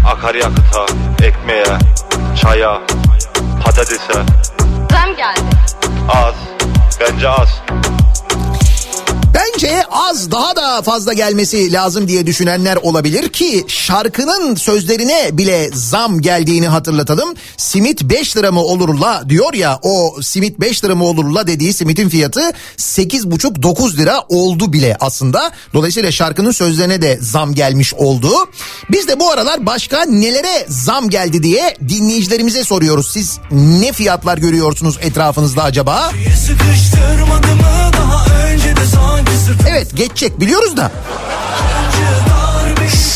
Akaryakıta, ekmeğe, çaya, patatese. Zam geldi. Az. Bence az. Bence az daha da fazla gelmesi lazım diye düşünenler olabilir ki şarkının sözlerine bile zam geldiğini hatırlatalım. Simit 5 lira mı olur la diyor ya o simit 5 lira mı olur la dediği simitin fiyatı 8,5-9 lira oldu bile aslında. Dolayısıyla şarkının sözlerine de zam gelmiş oldu. Biz de bu aralar başka nelere zam geldi diye dinleyicilerimize soruyoruz. Siz ne fiyatlar görüyorsunuz etrafınızda acaba? Sıkıştırmadı mı daha önce de sanki Evet geçecek biliyoruz da.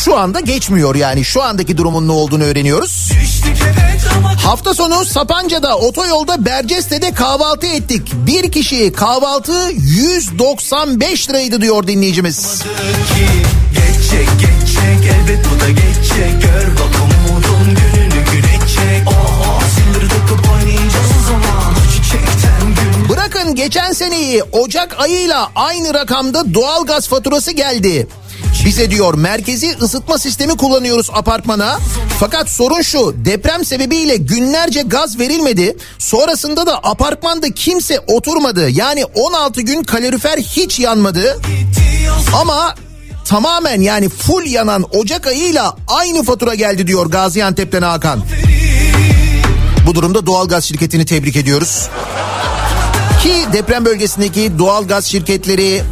şu anda geçmiyor yani şu andaki durumun ne olduğunu öğreniyoruz. Hafta sonu Sapanca'da otoyolda Berceste'de kahvaltı ettik. Bir kişi kahvaltı 195 liraydı diyor dinleyicimiz. Geçecek geçecek elbet bu da geçecek Gör bak Ocak ayıyla aynı rakamda doğalgaz faturası geldi. Bize diyor merkezi ısıtma sistemi kullanıyoruz apartmana. Fakat sorun şu deprem sebebiyle günlerce gaz verilmedi. Sonrasında da apartmanda kimse oturmadı. Yani 16 gün kalorifer hiç yanmadı. Ama tamamen yani full yanan Ocak ayıyla aynı fatura geldi diyor Gaziantep'ten Hakan. Bu durumda doğalgaz şirketini tebrik ediyoruz. Ki deprem bölgesindeki doğalgaz şirketleri,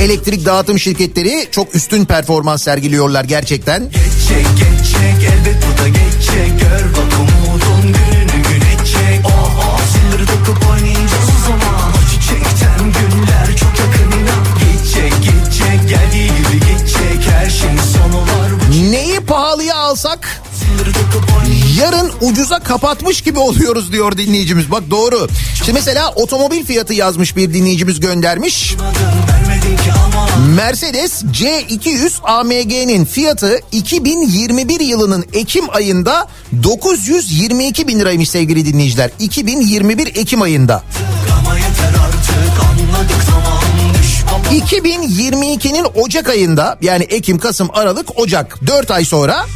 elektrik dağıtım şirketleri çok üstün performans sergiliyorlar gerçekten. Geçecek geçecek elbet bu da geçecek Gör bak umudun gününü güneşecek Oha sindir takıp oynayacağız o zaman. O çiçekten günler çok yakın inan. Geçecek geçecek geldiği gibi geçecek Her şeyin sonu var. Neyi pahalıya alsak yarın ucuza kapatmış gibi oluyoruz diyor dinleyicimiz. Bak doğru. Şimdi mesela otomobil fiyatı yazmış bir dinleyicimiz göndermiş. Mercedes C200 AMG'nin fiyatı 2021 yılının Ekim ayında 922 bin liraymış sevgili dinleyiciler. 2021 Ekim ayında. Ama yeter artık anladık tamam düş ama 2022'nin Ocak ayında yani Ekim, Kasım, Aralık, Ocak 4 ay sonra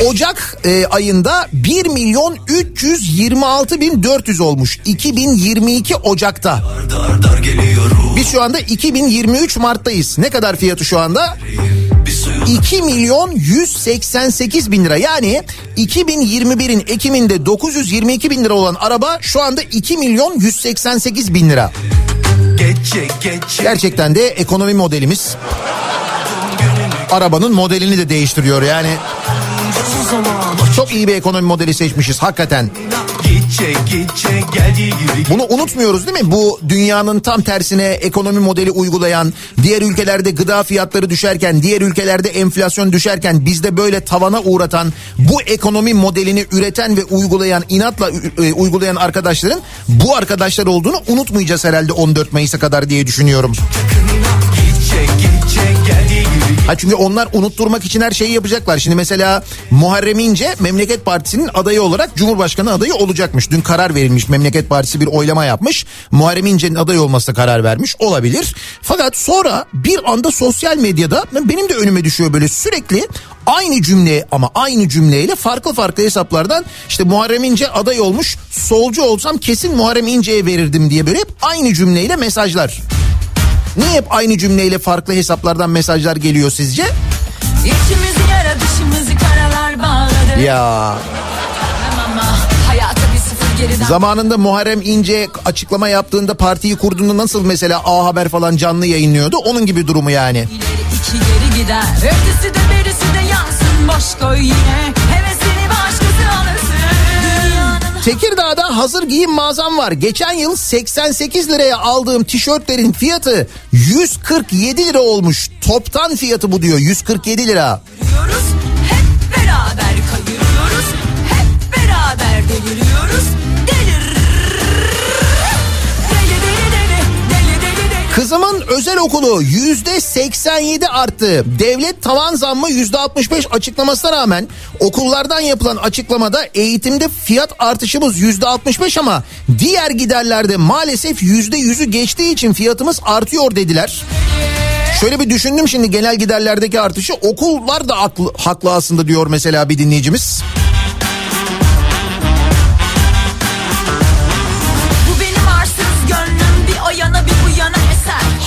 Ocak e, ayında 1 milyon 326 bin 400 olmuş. 2022 Ocak'ta. dar dar geliyorum Biz şu anda 2023 Mart'tayız. Ne kadar fiyatı şu anda? 2 milyon 188 bin lira. Yani 2021'in Ekim'inde 922 bin lira olan araba şu anda 2 milyon 188 bin lira. Geçecek geçecek Gerçekten de ekonomi modelimiz arabanın modelini de değiştiriyor yani. Çok iyi bir ekonomi modeli seçmişiz hakikaten. Bunu unutmuyoruz değil mi? Bu dünyanın tam tersine ekonomi modeli uygulayan, diğer ülkelerde gıda fiyatları düşerken, diğer ülkelerde enflasyon düşerken bizde böyle tavana uğratan bu ekonomi modelini üreten ve uygulayan, inatla e, uygulayan arkadaşların bu arkadaşlar olduğunu unutmayacağız herhalde 14 Mayıs'a kadar diye düşünüyorum. Gibi Ha çünkü onlar unutturmak için her şeyi yapacaklar. Şimdi mesela Muharrem İnce Memleket Partisi'nin adayı olarak Cumhurbaşkanı adayı olacakmış. Dün karar verilmiş. Memleket Partisi bir oylama yapmış. Muharrem İnce'nin aday olmasına karar vermiş. Olabilir. Fakat sonra bir anda sosyal medyada benim de önüme düşüyor böyle sürekli aynı cümle ama aynı cümleyle farklı farklı hesaplardan işte Muharrem İnce aday olmuş. Solcu olsam kesin Muharrem İnce'ye verirdim diye böyle hep aynı cümleyle mesajlar. Niye hep aynı cümleyle farklı hesaplardan mesajlar geliyor sizce? İçimizi yara dışımızı karalar bağladı Ya zamanında Muharrem İnce açıklama yaptığında partiyi kurduğunda nasıl mesela A Haber falan canlı yayınlıyordu? Onun gibi durumu yani. İleri iki geri gider Ötesi de berisi de yansın Boş koy yine Hevesini Dünyanın Tekirdağ'da hazır giyim mağazam var. Geçen yıl 88 liraya aldığım tişörtlerin fiyatı 147 lira olmuş. Toptan fiyatı bu diyor 147 lira. Hep beraber kayırıyoruz, hep beraber deliriyoruz, özel okulu yüzde 87 arttı. Devlet tavan zammı yüzde 65 açıklamasına rağmen okullardan yapılan açıklamada eğitimde fiyat artışımız yüzde 65 ama diğer giderlerde maalesef yüzde yüzü geçtiği için fiyatımız artıyor dediler. Şöyle bir düşündüm şimdi genel giderlerdeki artışı okullar da haklı, haklı aslında diyor mesela bir dinleyicimiz. Bu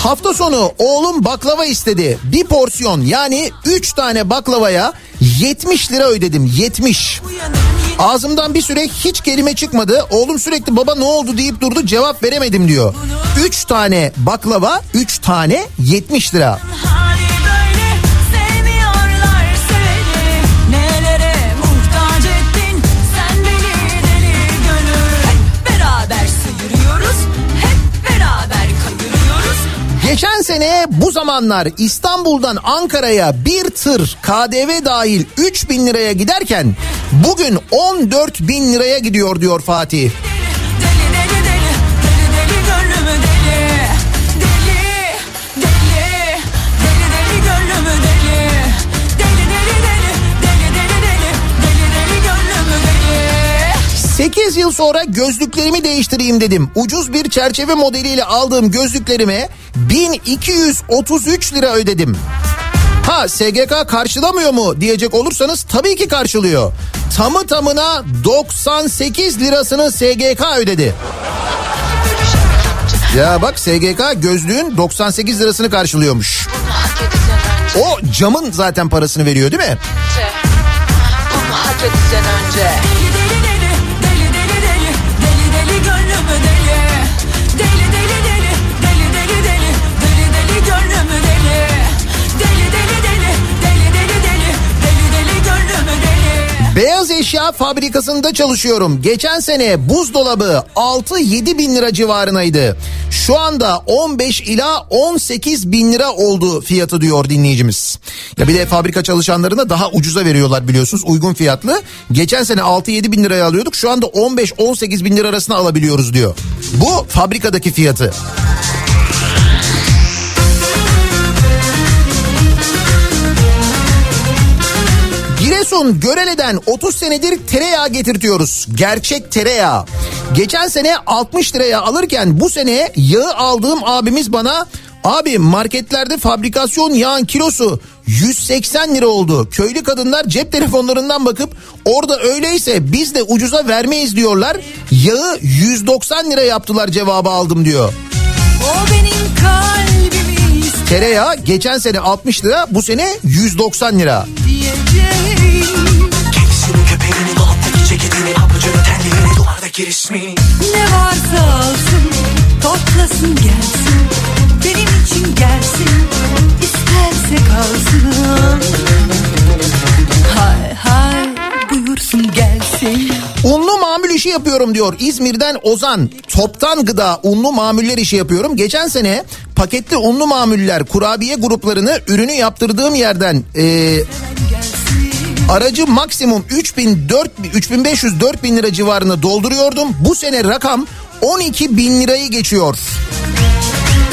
Hafta sonu oğlum baklava istedi. Bir porsiyon yani 3 tane baklavaya 70 lira ödedim 70. Ağzımdan bir süre hiç kelime çıkmadı. Oğlum sürekli baba ne oldu deyip durdu cevap veremedim diyor. 3 tane baklava 3 tane 70 lira. Geçen sene bu zamanlar İstanbul'dan Ankara'ya bir tır KDV dahil 3 bin liraya giderken bugün 14 bin liraya gidiyor diyor Fatih. 8 yıl sonra gözlüklerimi değiştireyim dedim. Ucuz bir çerçeve modeliyle aldığım gözlüklerime 1233 lira ödedim. Ha SGK karşılamıyor mu diyecek olursanız tabii ki karşılıyor. Tamı tamına 98 lirasını SGK ödedi. Ya bak SGK gözlüğün 98 lirasını karşılıyormuş. O camın zaten parasını veriyor değil mi? Bunu hak önce Beyaz eşya fabrikasında çalışıyorum. Geçen sene buzdolabı 6-7 bin lira civarınaydı. Şu anda 15 ila 18 bin lira oldu fiyatı diyor dinleyicimiz. Ya bir de fabrika çalışanlarına daha ucuza veriyorlar biliyorsunuz uygun fiyatlı. Geçen sene 6-7 bin liraya alıyorduk şu anda 15-18 bin lira arasında alabiliyoruz diyor. Bu fabrikadaki fiyatı. Giresun Görele'den 30 senedir tereyağı getirtiyoruz. Gerçek tereyağı. Geçen sene 60 liraya alırken bu sene yağı aldığım abimiz bana abi marketlerde fabrikasyon yağın kilosu 180 lira oldu. Köylü kadınlar cep telefonlarından bakıp orada öyleyse biz de ucuza vermeyiz diyorlar. Yağı 190 lira yaptılar cevabı aldım diyor. O benim kalbimi Tereyağı geçen sene 60 lira bu sene 190 lira. ceketini Ne varsa alsın Toplasın gelsin Benim için gelsin İsterse kalsın. Hay hay buyursun gelsin Unlu mamul işi yapıyorum diyor İzmir'den Ozan. Toptan gıda unlu mamuller işi yapıyorum. Geçen sene paketli unlu mamuller kurabiye gruplarını ürünü yaptırdığım yerden e, aracı maksimum 3000 4000 3500 4000 lira civarında dolduruyordum. Bu sene rakam 12 bin lirayı geçiyor.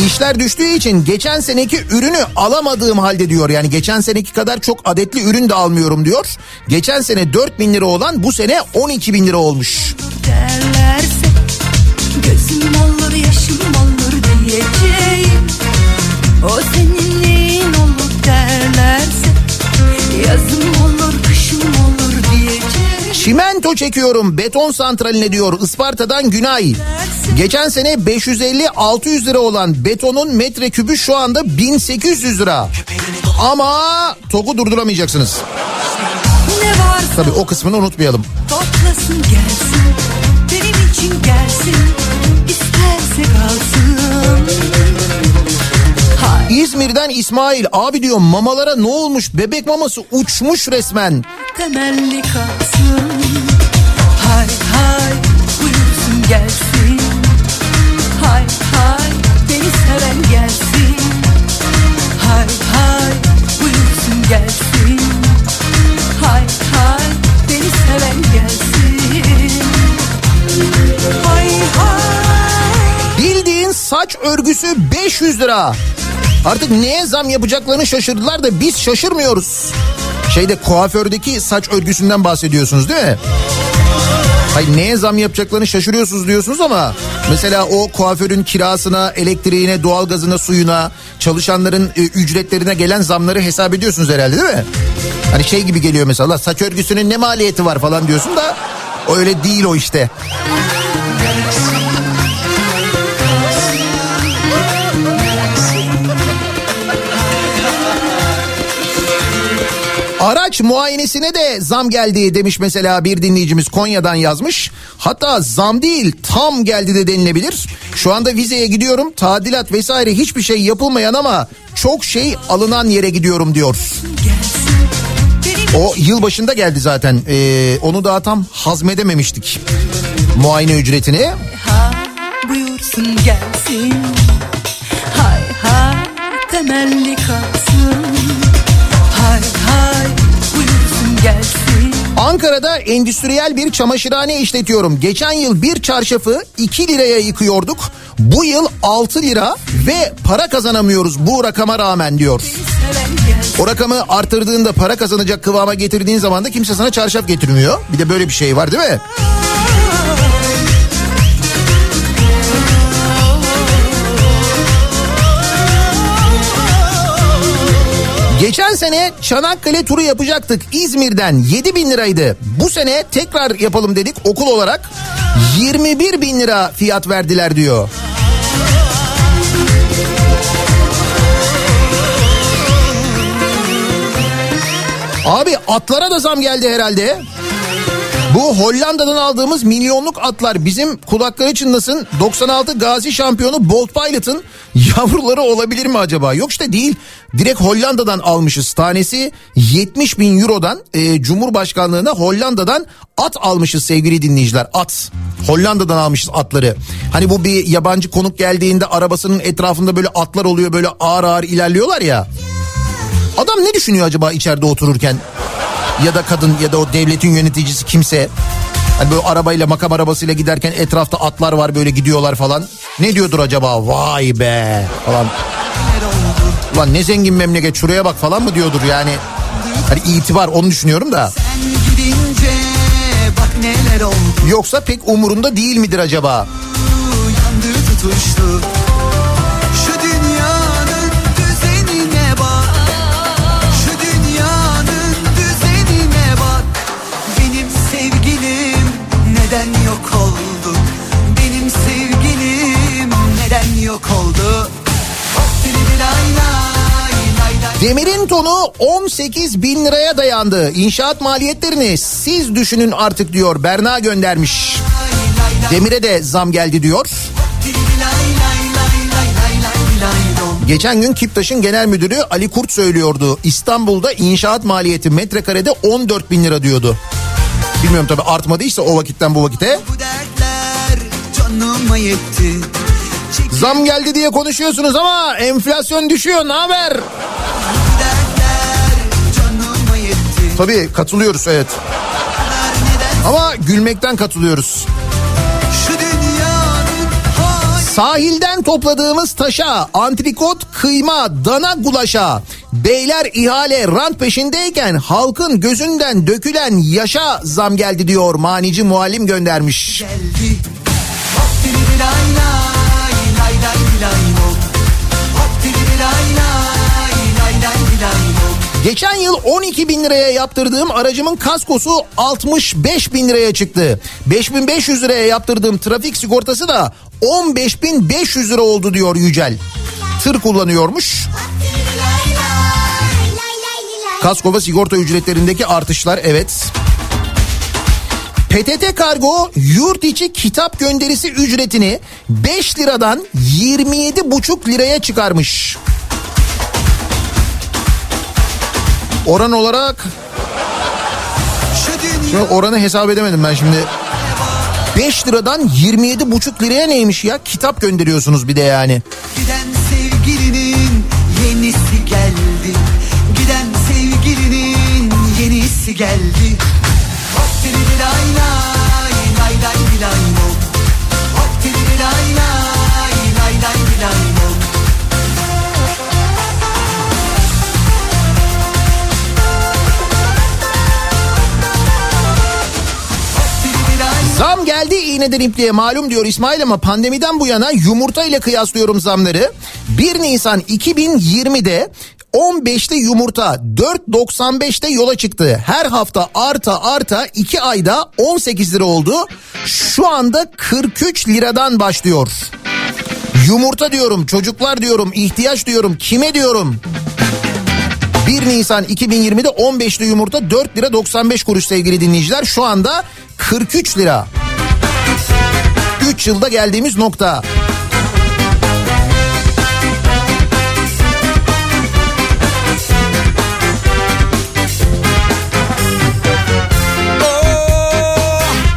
İşler düştüğü için geçen seneki ürünü alamadığım halde diyor. Yani geçen seneki kadar çok adetli ürün de almıyorum diyor. Geçen sene 4 bin lira olan bu sene 12 bin lira olmuş. derlerse Gözüm olur yaşım olur diyeceğim O seninliğin olur derlerse Yazım olur Çimento çekiyorum beton santraline diyor Isparta'dan Günay. Geçen sene 550-600 lira olan betonun metrekübü şu anda 1800 lira. Ama TOG'u durduramayacaksınız. Tabii o kısmını unutmayalım. toplasın gelsin Benim için gelsin İsterse kalsın İzmir'den İsmail abi diyor mamalara ne olmuş? Bebek maması uçmuş resmen. temelli kalsın. Hay hay buyursun gelsin. Hay hay beni seven gelsin. Hay hay buyursun gelsin. Hay hay beni seven gelsin. Hay hay. Bildiğin saç örgüsü 500 lira. Artık neye zam yapacaklarını şaşırdılar da biz şaşırmıyoruz. Şeyde kuafördeki saç örgüsünden bahsediyorsunuz değil mi? Hayır neye zam yapacaklarını şaşırıyorsunuz diyorsunuz ama mesela o kuaförün kirasına, elektriğine, doğalgazına, suyuna, çalışanların e, ücretlerine gelen zamları hesap ediyorsunuz herhalde değil mi? Hani şey gibi geliyor mesela "Allah saç örgüsünün ne maliyeti var falan diyorsun da öyle değil o işte. Araç muayenesine de zam geldi demiş mesela bir dinleyicimiz Konya'dan yazmış. Hatta zam değil tam geldi de denilebilir. Şu anda vizeye gidiyorum tadilat vesaire hiçbir şey yapılmayan ama çok şey alınan yere gidiyorum diyor. O yıl başında geldi zaten Ee, onu daha tam hazmedememiştik muayene ücretini. ha buyursun gelsin Hay hay temelli kalsın Ankara'da endüstriyel bir çamaşırhane işletiyorum. Geçen yıl bir çarşafı 2 liraya yıkıyorduk. Bu yıl 6 lira ve para kazanamıyoruz bu rakama rağmen diyor. O rakamı artırdığında para kazanacak kıvama getirdiğin zaman da kimse sana çarşaf getirmiyor. Bir de böyle bir şey var değil mi? Geçen sene Çanakkale turu yapacaktık İzmir'den 7 bin liraydı. Bu sene tekrar yapalım dedik okul olarak 21 bin lira fiyat verdiler diyor. Abi atlara da zam geldi herhalde. Bu Hollanda'dan aldığımız milyonluk atlar bizim kulakları çınlasın 96 gazi şampiyonu Bolt Pilot'ın yavruları olabilir mi acaba? Yok işte değil. Direkt Hollanda'dan almışız. Tanesi 70 bin eurodan e, Cumhurbaşkanlığına Hollanda'dan at almışız sevgili dinleyiciler. At. Hollanda'dan almışız atları. Hani bu bir yabancı konuk geldiğinde arabasının etrafında böyle atlar oluyor böyle ağır ağır ilerliyorlar ya. Adam ne düşünüyor acaba içeride otururken? Ya da kadın ya da o devletin yöneticisi kimse. Hani böyle arabayla makam arabasıyla giderken etrafta atlar var böyle gidiyorlar falan. Ne diyordur acaba? Vay be falan. Ulan ne zengin memleket şuraya bak falan mı diyordur yani. Hani itibar onu düşünüyorum da. Yoksa pek umurunda değil midir acaba? yandı tutuştu Tonu 18 bin liraya dayandı. İnşaat maliyetlerini siz düşünün artık diyor. Berna göndermiş. Demire de zam geldi diyor. Geçen gün Kiptaş'ın genel müdürü Ali Kurt söylüyordu. İstanbul'da inşaat maliyeti metrekarede 14 bin lira diyordu. Bilmiyorum tabii artmadıysa o vakitten bu vakite. Zam geldi diye konuşuyorsunuz ama enflasyon düşüyor ne haber? Tabii katılıyoruz evet. Ama gülmekten katılıyoruz. Sahilden topladığımız taşa, antrikot, kıyma, dana gulaşa, beyler ihale rant peşindeyken halkın gözünden dökülen yaşa zam geldi diyor manici muallim göndermiş. geldi Geçen yıl 12 bin liraya yaptırdığım aracımın kaskosu 65 bin liraya çıktı. 5500 liraya yaptırdığım trafik sigortası da 15.500 lira oldu diyor Yücel. Tır kullanıyormuş. Kasko ve sigorta ücretlerindeki artışlar evet. PTT Kargo yurt içi kitap gönderisi ücretini 5 liradan 27,5 liraya çıkarmış. Oran olarak Şimdi oranı hesap edemedim ben şimdi. 5 liradan 27,5 liraya neymiş ya? Kitap gönderiyorsunuz bir de yani. Giden sevgilinin yenisi geldi Giden sevgilinin yenisi geldi Geldi iğneden ipliğe malum diyor İsmail ama pandemiden bu yana yumurta ile kıyaslıyorum zamları. 1 Nisan 2020'de 15'te yumurta 4.95'te yola çıktı. Her hafta arta arta 2 ayda 18 lira oldu. Şu anda 43 liradan başlıyor. Yumurta diyorum, çocuklar diyorum, ihtiyaç diyorum, kime diyorum? 1 Nisan 2020'de 15'li yumurta 4 lira 95 kuruş sevgili dinleyiciler. Şu anda 43 lira. 3 yılda geldiğimiz nokta.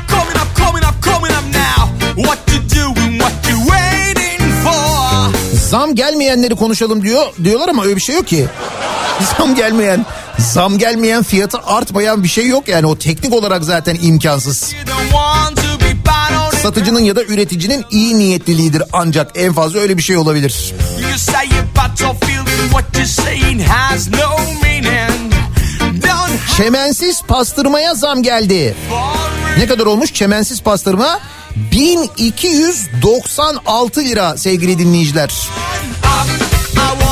Coming up, coming up, coming up now. What you doing, what you waiting for? Zam zam gelmeyenleri konuşalım diyor diyorlar ama öyle bir şey yok ki. Zam gelmeyen, zam gelmeyen fiyatı artmayan bir şey yok yani o teknik olarak zaten imkansız. Satıcının ya da üreticinin iyi niyetliliğidir ancak en fazla öyle bir şey olabilir. Çemensiz pastırmaya zam geldi. Ne kadar olmuş çemensiz pastırma? 1296 lira sevgili dinleyiciler.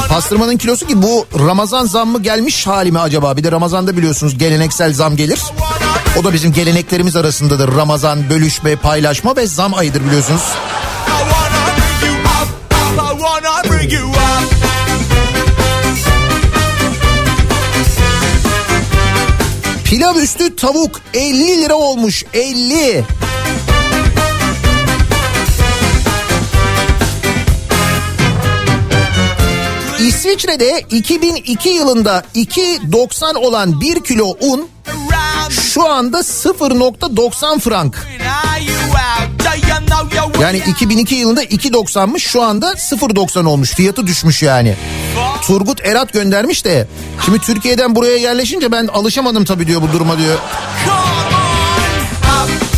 Pastırmanın kilosu ki bu Ramazan zammı gelmiş hali mi acaba? Bir de Ramazan'da biliyorsunuz geleneksel zam gelir. O da bizim geleneklerimiz arasındadır. Ramazan bölüşme, paylaşma ve zam ayıdır biliyorsunuz. Pilav üstü tavuk 50 lira olmuş 50. İsviçre'de 2002 yılında 2.90 olan 1 kilo un şu anda 0.90 frank. Yani 2002 yılında 2.90'mış şu anda 0.90 olmuş fiyatı düşmüş yani. Turgut Erat göndermiş de şimdi Türkiye'den buraya yerleşince ben alışamadım tabii diyor bu duruma diyor.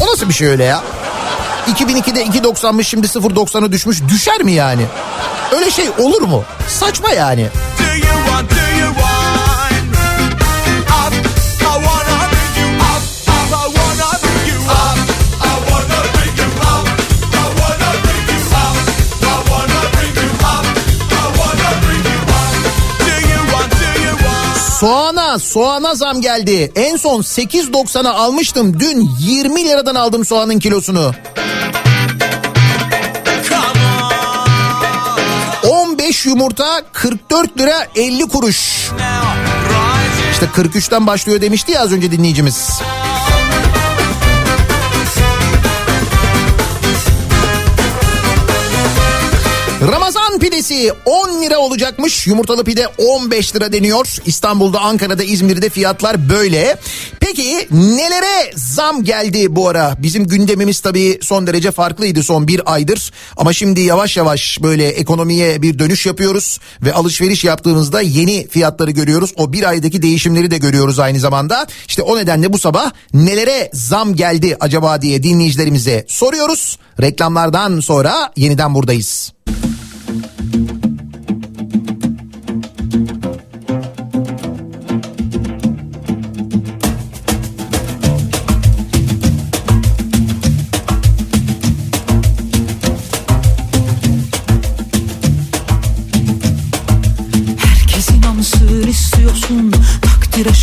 O nasıl bir şey öyle ya? 2002'de 2.90'mış şimdi 0.90'a düşmüş düşer mi yani? Öyle şey olur mu? Saçma yani. Soğana, soğana zam geldi. En son 8.90'a almıştım. Dün 20 liradan aldım soğanın kilosunu. 15 yumurta 44 lira 50 kuruş. İşte 43'ten başlıyor demişti ya az önce dinleyicimiz. Ramazan pidesi 10 lira olacakmış. Yumurtalı pide 15 lira deniyor. İstanbul'da, Ankara'da, İzmir'de fiyatlar böyle. Peki nelere zam geldi bu ara? Bizim gündemimiz tabii son derece farklıydı son bir aydır. Ama şimdi yavaş yavaş böyle ekonomiye bir dönüş yapıyoruz. Ve alışveriş yaptığımızda yeni fiyatları görüyoruz. O bir aydaki değişimleri de görüyoruz aynı zamanda. İşte o nedenle bu sabah nelere zam geldi acaba diye dinleyicilerimize soruyoruz. Reklamlardan sonra yeniden buradayız.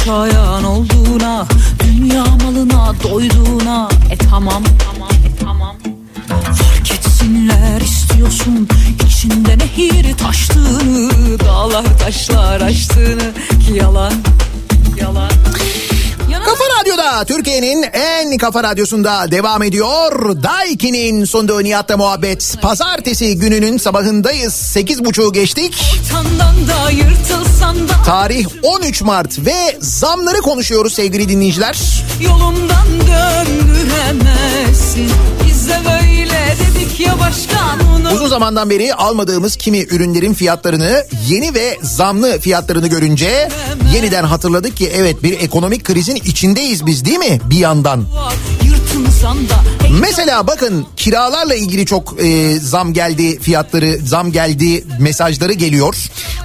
Şayan olduğuna Dünya malına doyduğuna. E tamam tamam e tamam. Fark etsinler istiyorsun içinde nehir taştığını Dağlar taşlar aştığını Ki yalan yalan Kafa Radyo'da Türkiye'nin en kafa radyosunda devam ediyor. Daiki'nin sunduğu Nihat'la muhabbet. Pazartesi gününün sabahındayız. 8.30'u geçtik. Tandan da yırtılsan da Tarih 13 Mart ve zamları konuşuyoruz sevgili dinleyiciler. Yolumdan döndüremezsin Bize böyle Uzun zamandan beri almadığımız kimi ürünlerin fiyatlarını yeni ve zamlı fiyatlarını görünce yeniden hatırladık ki evet bir ekonomik krizin içindeyiz biz değil mi bir yandan? Mesela bakın kiralarla ilgili çok e, zam geldi fiyatları zam geldi mesajları geliyor.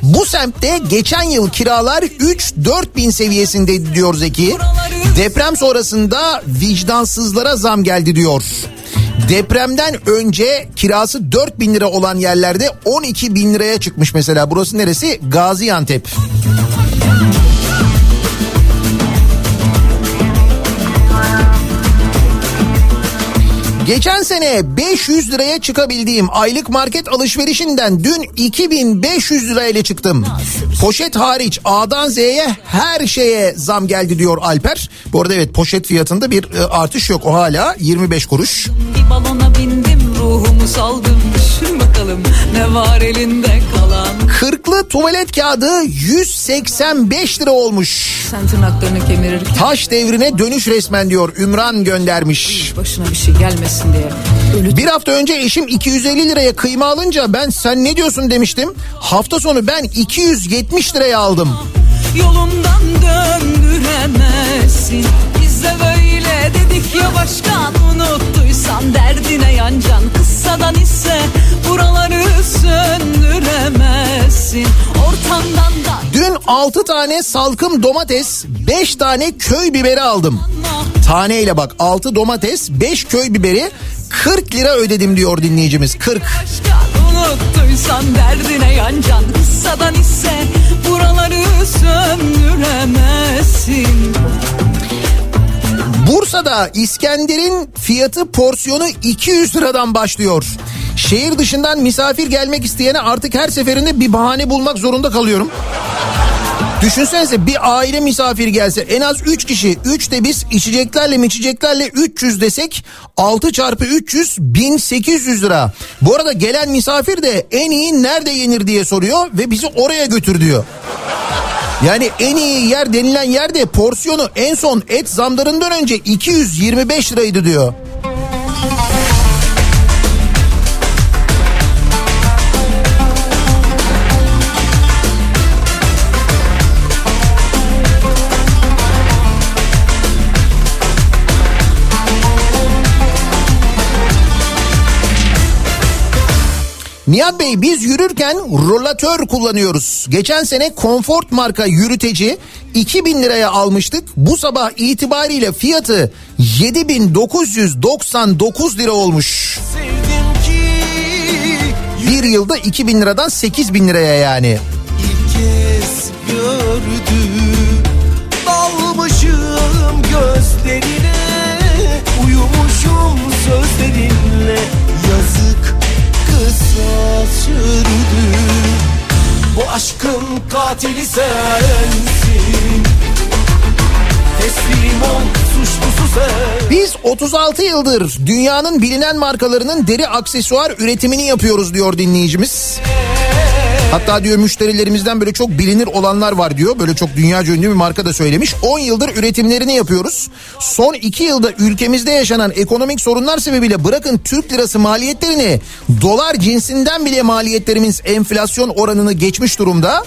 Bu semtte geçen yıl kiralar 3-4 bin seviyesinde diyor Zeki. Deprem sonrasında vicdansızlara zam geldi diyor. Depremden önce kirası 4 bin lira olan yerlerde 12 bin liraya çıkmış mesela. Burası neresi? Gaziantep. Geçen sene 500 liraya çıkabildiğim aylık market alışverişinden dün 2500 lirayla çıktım. Poşet hariç A'dan Z'ye her şeye zam geldi diyor Alper. Bu arada evet poşet fiyatında bir e, artış yok o hala 25 kuruş. Bir balona bindim ruhumu saldım bakalım ne var elinde kalan Kırklı tuvalet kağıdı 185 lira olmuş. Sen tırnaklarını kemirirken Taş devrine dönüş resmen diyor Ümran göndermiş. başına bir şey gelmesin diye Bir hafta önce eşim 250 liraya kıyma alınca ben sen ne diyorsun demiştim. Hafta sonu ben 270 liraya aldım. Yolundan döndüremezsin Biz de böyle dedik ya başkan Unuttuysan derdine yancan Kıssadan ise buraları söndüremezsin Ortamdan da Dün 6 tane salkım domates, 5 tane köy biberi aldım. Taneyle bak 6 domates, 5 köy biberi 40 lira ödedim diyor dinleyicimiz. 40. Unuttuysan derdine yancan Kıssadan ise buraları söndüremezsin Bursa'da İskender'in fiyatı porsiyonu 200 liradan başlıyor. Şehir dışından misafir gelmek isteyene artık her seferinde bir bahane bulmak zorunda kalıyorum. Düşünsenize bir aile misafir gelse en az 3 kişi 3 de biz içeceklerle içeceklerle 300 desek 6 çarpı 300 1800 lira. Bu arada gelen misafir de en iyi nerede yenir diye soruyor ve bizi oraya götür diyor. Yani en iyi yer denilen yerde porsiyonu en son et zamlarından önce 225 liraydı diyor. Nihat Bey biz yürürken rolatör kullanıyoruz. Geçen sene Comfort marka yürüteci 2000 liraya almıştık. Bu sabah itibariyle fiyatı 7999 lira olmuş. Bir yılda 2000 liradan 8000 liraya yani. kez gördüm Dalmışım gözlerine Uyumuşum sözlerinle Yazık kısa sürdü Bu aşkın katili sensin. Teslim ol Biz 36 yıldır dünyanın bilinen markalarının deri aksesuar üretimini yapıyoruz diyor dinleyicimiz. Hatta diyor müşterilerimizden böyle çok bilinir olanlar var diyor. Böyle çok dünyaca ünlü bir marka da söylemiş. 10 yıldır üretimlerini yapıyoruz. Son 2 yılda ülkemizde yaşanan ekonomik sorunlar sebebiyle bırakın Türk lirası maliyetlerini dolar cinsinden bile maliyetlerimiz enflasyon oranını geçmiş durumda.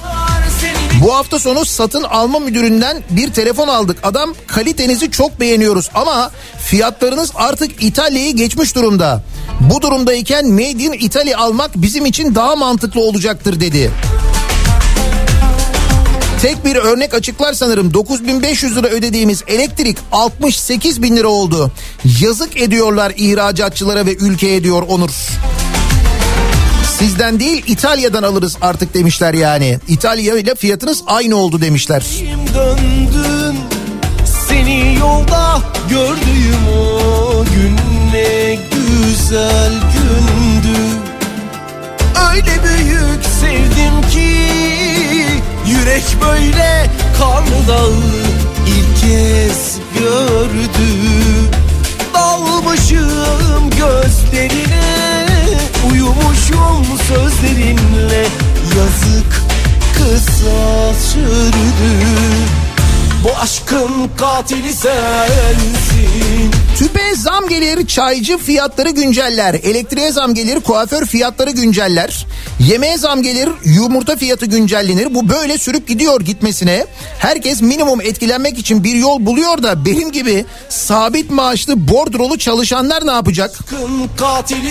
Bu hafta sonu satın alma müdüründen bir telefon aldık. Adam kalitenizi çok beğeniyoruz ama fiyatlarınız artık İtalya'yı geçmiş durumda. Bu durumdayken Made in Italy almak bizim için daha mantıklı olacaktır dedi. Tek bir örnek açıklar sanırım 9500 lira ödediğimiz elektrik 68 bin lira oldu. Yazık ediyorlar ihracatçılara ve ülkeye diyor Onur. Sizden değil İtalya'dan alırız artık demişler yani. İtalya ile fiyatınız aynı oldu demişler. döndün Seni yolda gördüğüm o gün ne güzel gündü Öyle büyük sevdim ki Yürek böyle karlı dağı ilk kez gördü Dalmışım gözlerine Uyumuşum sözlerinle Yazık kısa sürdü Bu aşkın katili sensin Tüpe zam gelir, çaycı fiyatları günceller. Elektriğe zam gelir, kuaför fiyatları günceller. Yemeğe zam gelir, yumurta fiyatı güncellenir. Bu böyle sürüp gidiyor gitmesine. Herkes minimum etkilenmek için bir yol buluyor da benim gibi sabit maaşlı bordrolu çalışanlar ne yapacak?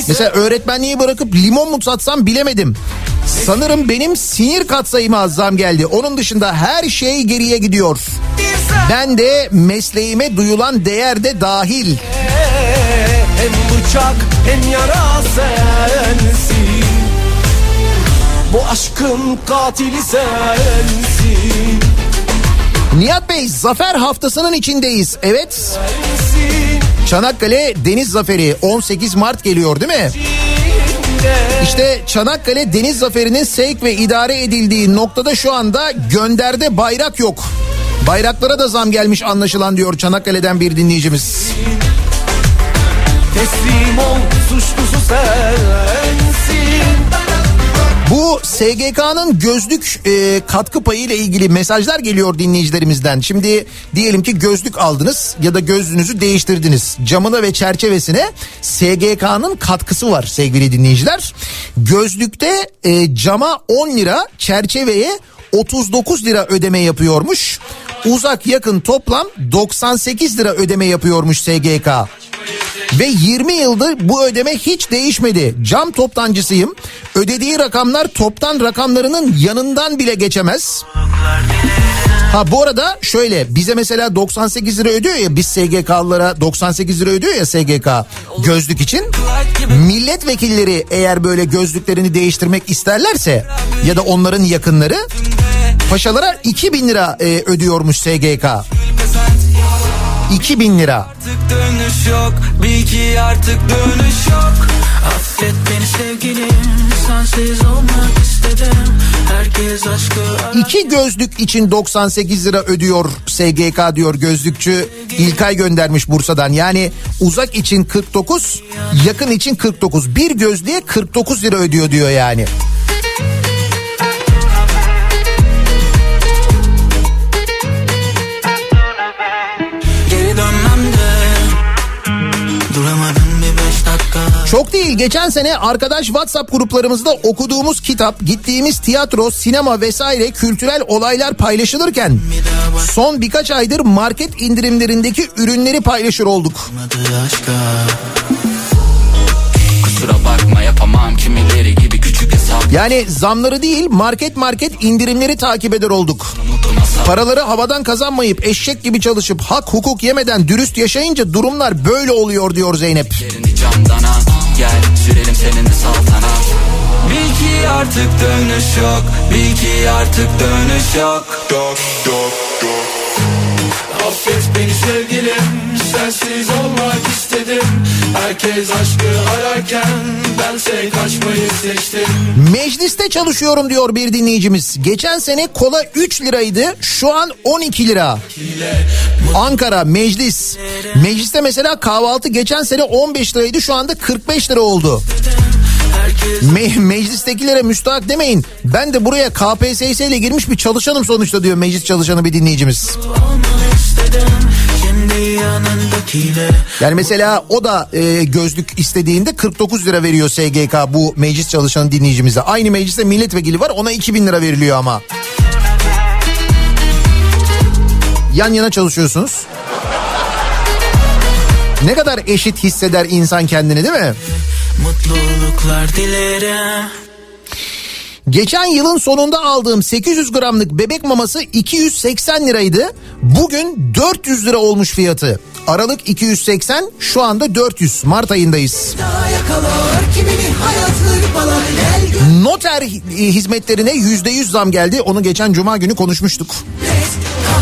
Mesela öğretmenliği bırakıp limon mu satsam bilemedim. Sanırım benim sinir katsayıma zam geldi. Onun dışında her şey geriye gidiyor. Ben de mesleğime duyulan değer de dahil. Hem bıçak hem yara sensin Bu aşkın katili sensin Nihat Bey zafer haftasının içindeyiz. Evet. Çanakkale Deniz Zaferi 18 Mart geliyor değil mi? İşte Çanakkale Deniz Zaferi'nin sevk ve idare edildiği noktada şu anda gönderde bayrak yok. Bayraklara da zam gelmiş anlaşılan diyor Çanakkale'den bir dinleyicimiz. Teslim ol suçlusu sensin Bu SGK'nın gözlük e, katkı payı ile ilgili mesajlar geliyor dinleyicilerimizden. Şimdi diyelim ki gözlük aldınız ya da gözlüğünüzü değiştirdiniz. Camına ve çerçevesine SGK'nın katkısı var sevgili dinleyiciler. Gözlükte e, cama 10 lira, çerçeveye 39 lira ödeme yapıyormuş. Uzak yakın toplam 98 lira ödeme yapıyormuş SGK. Ve 20 yıldır bu ödeme hiç değişmedi. Cam toptancısıyım. Ödediği rakamlar toptan rakamlarının yanından bile geçemez. Ha bu arada şöyle bize mesela 98 lira ödüyor ya biz SGK'lılara 98 lira ödüyor ya SGK gözlük için. Milletvekilleri eğer böyle gözlüklerini değiştirmek isterlerse ya da onların yakınları paşalara 2000 lira e, ödüyormuş SGK. 2000 lira. Artık dönüş yok Bil ki artık dönüş yok Affet beni sevgilim Sensiz olmak istedim Herkes aşkı arar İki gözlük için 98 lira ödüyor SGK diyor gözlükçü İlkay göndermiş Bursa'dan. Yani uzak için 49, yakın için 49. Bir gözlüğe 49 lira ödüyor diyor yani. Çok değil geçen sene arkadaş WhatsApp gruplarımızda okuduğumuz kitap, gittiğimiz tiyatro, sinema vesaire kültürel olaylar paylaşılırken son birkaç aydır market indirimlerindeki ürünleri paylaşır olduk. Kusura bakma yapamam kimileri gibi küçük hesap Yani zamları değil market market indirimleri takip eder olduk. Paraları havadan kazanmayıp eşek gibi çalışıp hak hukuk yemeden dürüst yaşayınca durumlar böyle oluyor diyor Zeynep. Yerini seninle saltanat Bil ki artık dönüş yok Bil ki artık dönüş yok. Yok yok yok Affet beni sevgilim Sensiz olmak istedim Herkes aşkı ararken Bense kaçmayı seçtim Mecliste çalışıyorum diyor bir dinleyicimiz. Geçen sene kola 3 liraydı şu an 12 lira. Ankara meclis. Mecliste mesela kahvaltı geçen sene 15 liraydı şu anda 45 lira oldu. Me- meclistekilere müstahak demeyin. Ben de buraya KPSS ile girmiş bir çalışanım sonuçta diyor meclis çalışanı bir dinleyicimiz. istedim Şimdi yanındakiyle Yani mesela o da e, gözlük istediğinde 49 lira veriyor SGK bu meclis çalışanı dinleyicimize. Aynı mecliste milletvekili var ona 2000 lira veriliyor ama. Yan yana çalışıyorsunuz. Ne kadar eşit hisseder insan kendini değil mi? Mutluluklar dilerim Geçen yılın sonunda aldığım 800 gramlık bebek maması 280 liraydı. Bugün 400 lira olmuş fiyatı. Aralık 280 şu anda 400 Mart ayındayız. Noter hizmetlerine %100 zam geldi. Onu geçen cuma günü konuşmuştuk.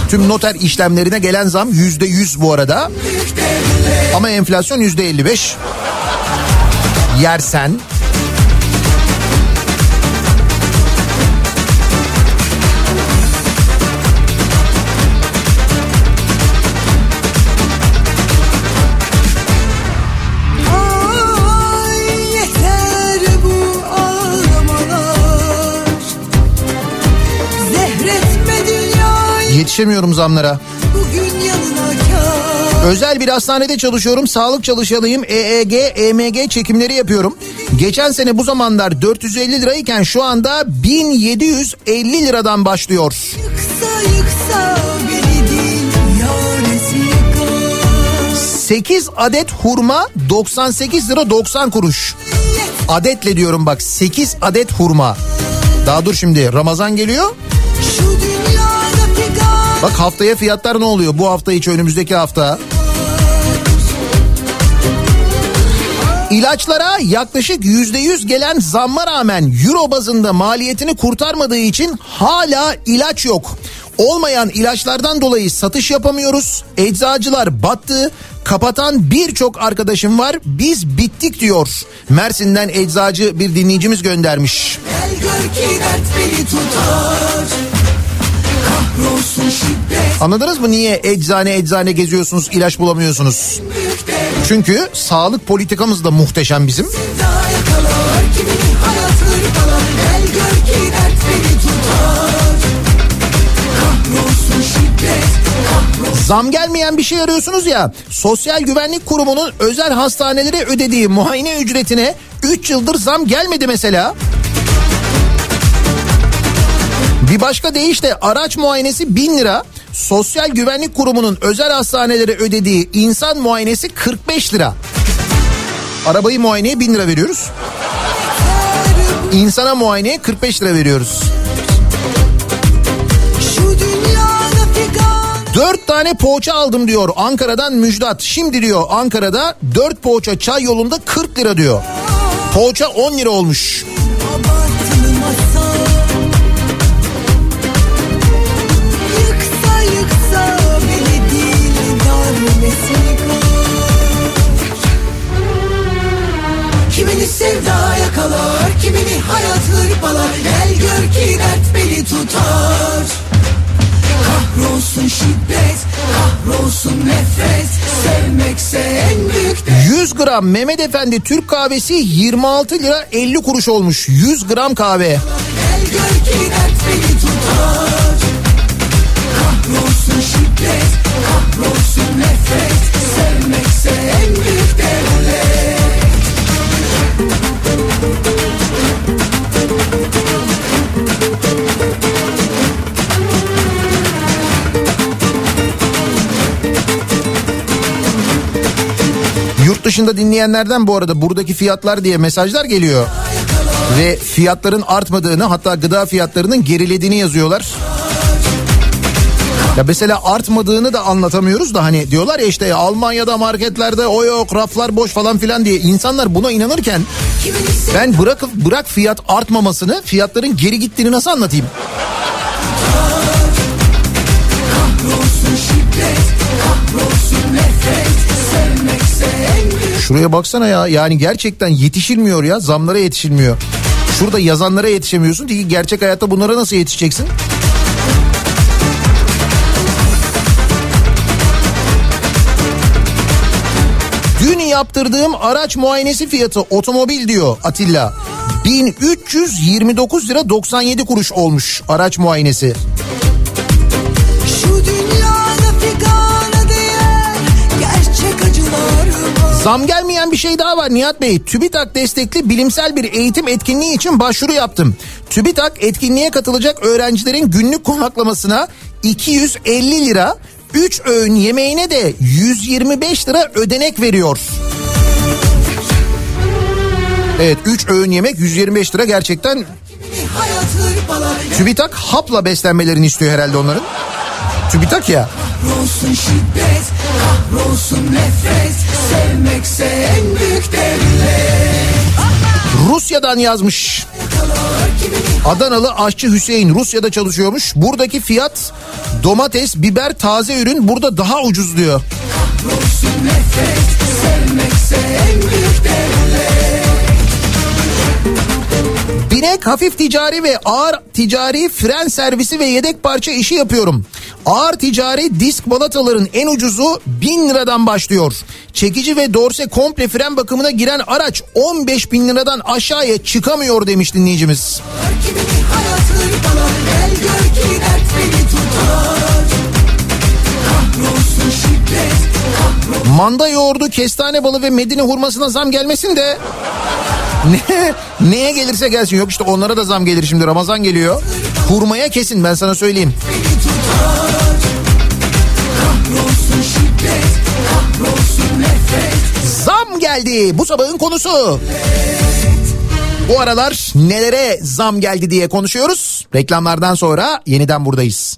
Tüm noter işlemlerine gelen zam %100 bu arada. Ama enflasyon %55. Yersen yetişemiyorum zamlara. Özel bir hastanede çalışıyorum. Sağlık çalışanıyım. EEG, EMG çekimleri yapıyorum. Geçen sene bu zamanlar 450 lirayken şu anda 1750 liradan başlıyor. Yıksa yıksa beni değil yaresi yıkar 8 adet hurma 98 lira 90 kuruş. Adetle diyorum bak 8 adet hurma. Daha dur şimdi Ramazan geliyor. Şu Bak haftaya fiyatlar ne oluyor bu hafta içi önümüzdeki hafta. İlaçlara yaklaşık %100 gelen zamma rağmen euro bazında maliyetini kurtarmadığı için hala ilaç yok. Olmayan ilaçlardan dolayı satış yapamıyoruz. Eczacılar battı. Kapatan birçok arkadaşım var. Biz bittik diyor. Mersin'den eczacı bir dinleyicimiz göndermiş. Gel gör ki dert beni tutar Anladınız mı niye eczane eczane geziyorsunuz ilaç bulamıyorsunuz? Çünkü sağlık politikamız da muhteşem bizim. Zam gelmeyen bir şey arıyorsunuz ya. Sosyal Güvenlik Kurumu'nun özel hastanelere ödediği muayene ücretine 3 yıldır zam gelmedi mesela. Bir başka deyişle araç muayenesi 1000 lira. Sosyal Güvenlik Kurumu'nun özel hastanelere ödediği insan muayenesi 45 lira. Arabayı muayeneye 1000 lira veriyoruz. İnsana muayeneye 45 lira veriyoruz. Dört tane poğaça aldım diyor Ankara'dan Müjdat. Şimdi diyor Ankara'da dört poğaça çay yolunda 40 lira diyor. Poğaça 10 lira olmuş. abartılı Kimini sevda yakalar, kimini hayat hırpalar Gel gör ki dert beni tutar Kahrolsun şiddet, kahrolsun nefret Sevmekse en büyük 100 gram Mehmet Efendi Türk kahvesi 26 lira 50 kuruş olmuş. 100 gram kahve. Gel gör ki dert beni tutar Kahrolsun şiddet, kahrolsun nefret Sevmekse en büyük Yurt dışında dinleyenlerden bu arada buradaki fiyatlar diye mesajlar geliyor. Ve fiyatların artmadığını hatta gıda fiyatlarının gerilediğini yazıyorlar. Ya mesela artmadığını da anlatamıyoruz da hani diyorlar ya işte Almanya'da marketlerde o yok raflar boş falan filan diye insanlar buna inanırken ben bırak bırak fiyat artmamasını fiyatların geri gittiğini nasıl anlatayım? Şuraya baksana ya yani gerçekten yetişilmiyor ya zamlara yetişilmiyor. Şurada yazanlara yetişemiyorsun çünkü gerçek hayatta bunlara nasıl yetişeceksin? Yaptırdığım araç muayenesi fiyatı otomobil diyor Atilla. 1329 lira 97 kuruş olmuş araç muayenesi. Zam gelmeyen bir şey daha var Nihat Bey. TÜBİTAK destekli bilimsel bir eğitim etkinliği için başvuru yaptım. TÜBİTAK etkinliğe katılacak öğrencilerin günlük konaklamasına 250 lira, 3 öğün yemeğine de 125 lira ödenek veriyor. Evet 3 öğün yemek 125 lira gerçekten TÜBİTAK hapla beslenmelerini istiyor herhalde onların. TÜBİTAK ya. Kahrolsun şiddet, kahrolsun nefret Sevmekse en büyük devlet Rusya'dan yazmış. Adanalı aşçı Hüseyin Rusya'da çalışıyormuş. Buradaki fiyat domates, biber, taze ürün burada daha ucuz diyor. Binek hafif ticari ve ağır ticari fren servisi ve yedek parça işi yapıyorum. Ağır ticari disk balataların en ucuzu 1000 liradan başlıyor. Çekici ve dorse komple fren bakımına giren araç 15 bin liradan aşağıya çıkamıyor demiş dinleyicimiz. Manda yoğurdu, kestane balı ve medine hurmasına zam gelmesin de ne, neye gelirse gelsin. Yok işte onlara da zam gelir şimdi Ramazan geliyor. Hurmaya kesin ben sana söyleyeyim. Zam geldi bu sabahın konusu. Bu aralar nelere zam geldi diye konuşuyoruz. Reklamlardan sonra yeniden buradayız.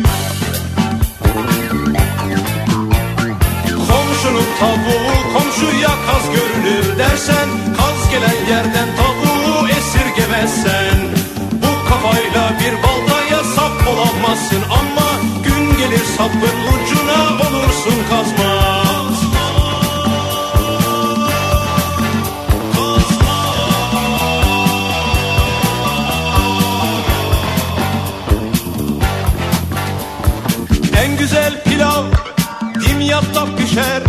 Komşunun tavuğu komşuya kaz görünür dersen Kaz gelen yerden tavuğu esirgemezsen. Bu kafayla bir baltaya sap olamazsın Ama gün gelir sapın ucuna olursun kazma dimyatta pişer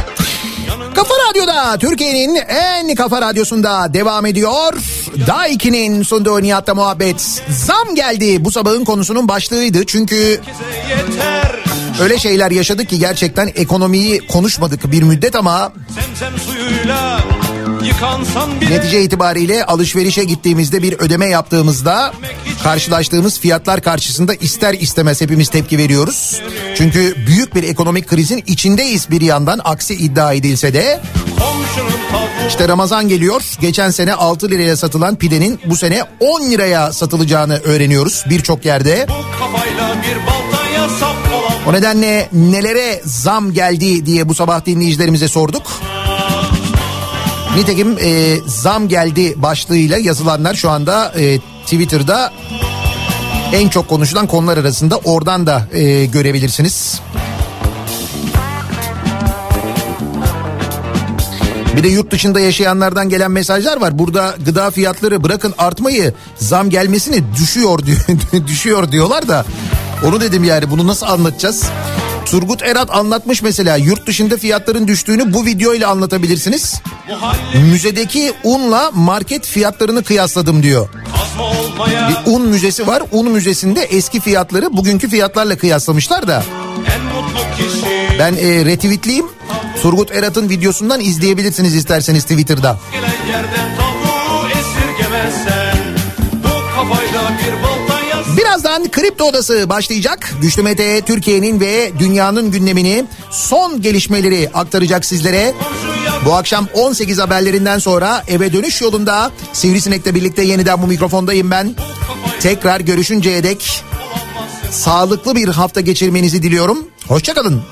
Kafa Radyo'da Türkiye'nin en kafa radyosunda devam ediyor. Daiki'nin sunduğu Nihat'la muhabbet. Zam geldi bu sabahın konusunun başlığıydı. Çünkü öyle şeyler yaşadık ki gerçekten ekonomiyi konuşmadık bir müddet ama Zemzem suyuyla netice itibariyle alışverişe gittiğimizde bir ödeme yaptığımızda karşılaştığımız fiyatlar karşısında ister istemez hepimiz tepki veriyoruz. Çünkü büyük bir ekonomik krizin içindeyiz bir yandan aksi iddia edilse de İşte Ramazan geliyor. Geçen sene 6 liraya satılan pidenin bu sene 10 liraya satılacağını öğreniyoruz birçok yerde. O nedenle nelere zam geldi diye bu sabah dinleyicilerimize sorduk. Nitekim e, zam geldi başlığıyla yazılanlar şu anda e, Twitter'da en çok konuşulan konular arasında oradan da e, görebilirsiniz. Bir de yurt dışında yaşayanlardan gelen mesajlar var. Burada gıda fiyatları bırakın artmayı zam gelmesini düşüyor diyor, düşüyor diyorlar da onu dedim yani bunu nasıl anlatacağız? Turgut Erat anlatmış mesela yurt dışında fiyatların düştüğünü bu video ile anlatabilirsiniz. Müzedeki unla market fiyatlarını kıyasladım diyor. Bir un müzesi var. Un müzesinde eski fiyatları bugünkü fiyatlarla kıyaslamışlar da. Ben e, retweetleyeyim. Turgut Erat'ın videosundan izleyebilirsiniz isterseniz Twitter'da. gelen yerden tavuğu esirgemezsen Bu kafayla bir Birazdan Kripto Odası başlayacak. Güçlü Mete Türkiye'nin ve dünyanın gündemini son gelişmeleri aktaracak sizlere. Bu akşam 18 haberlerinden sonra eve dönüş yolunda Sivrisinek'le birlikte yeniden bu mikrofondayım ben. Tekrar görüşünceye dek sağlıklı bir hafta geçirmenizi diliyorum. Hoşçakalın.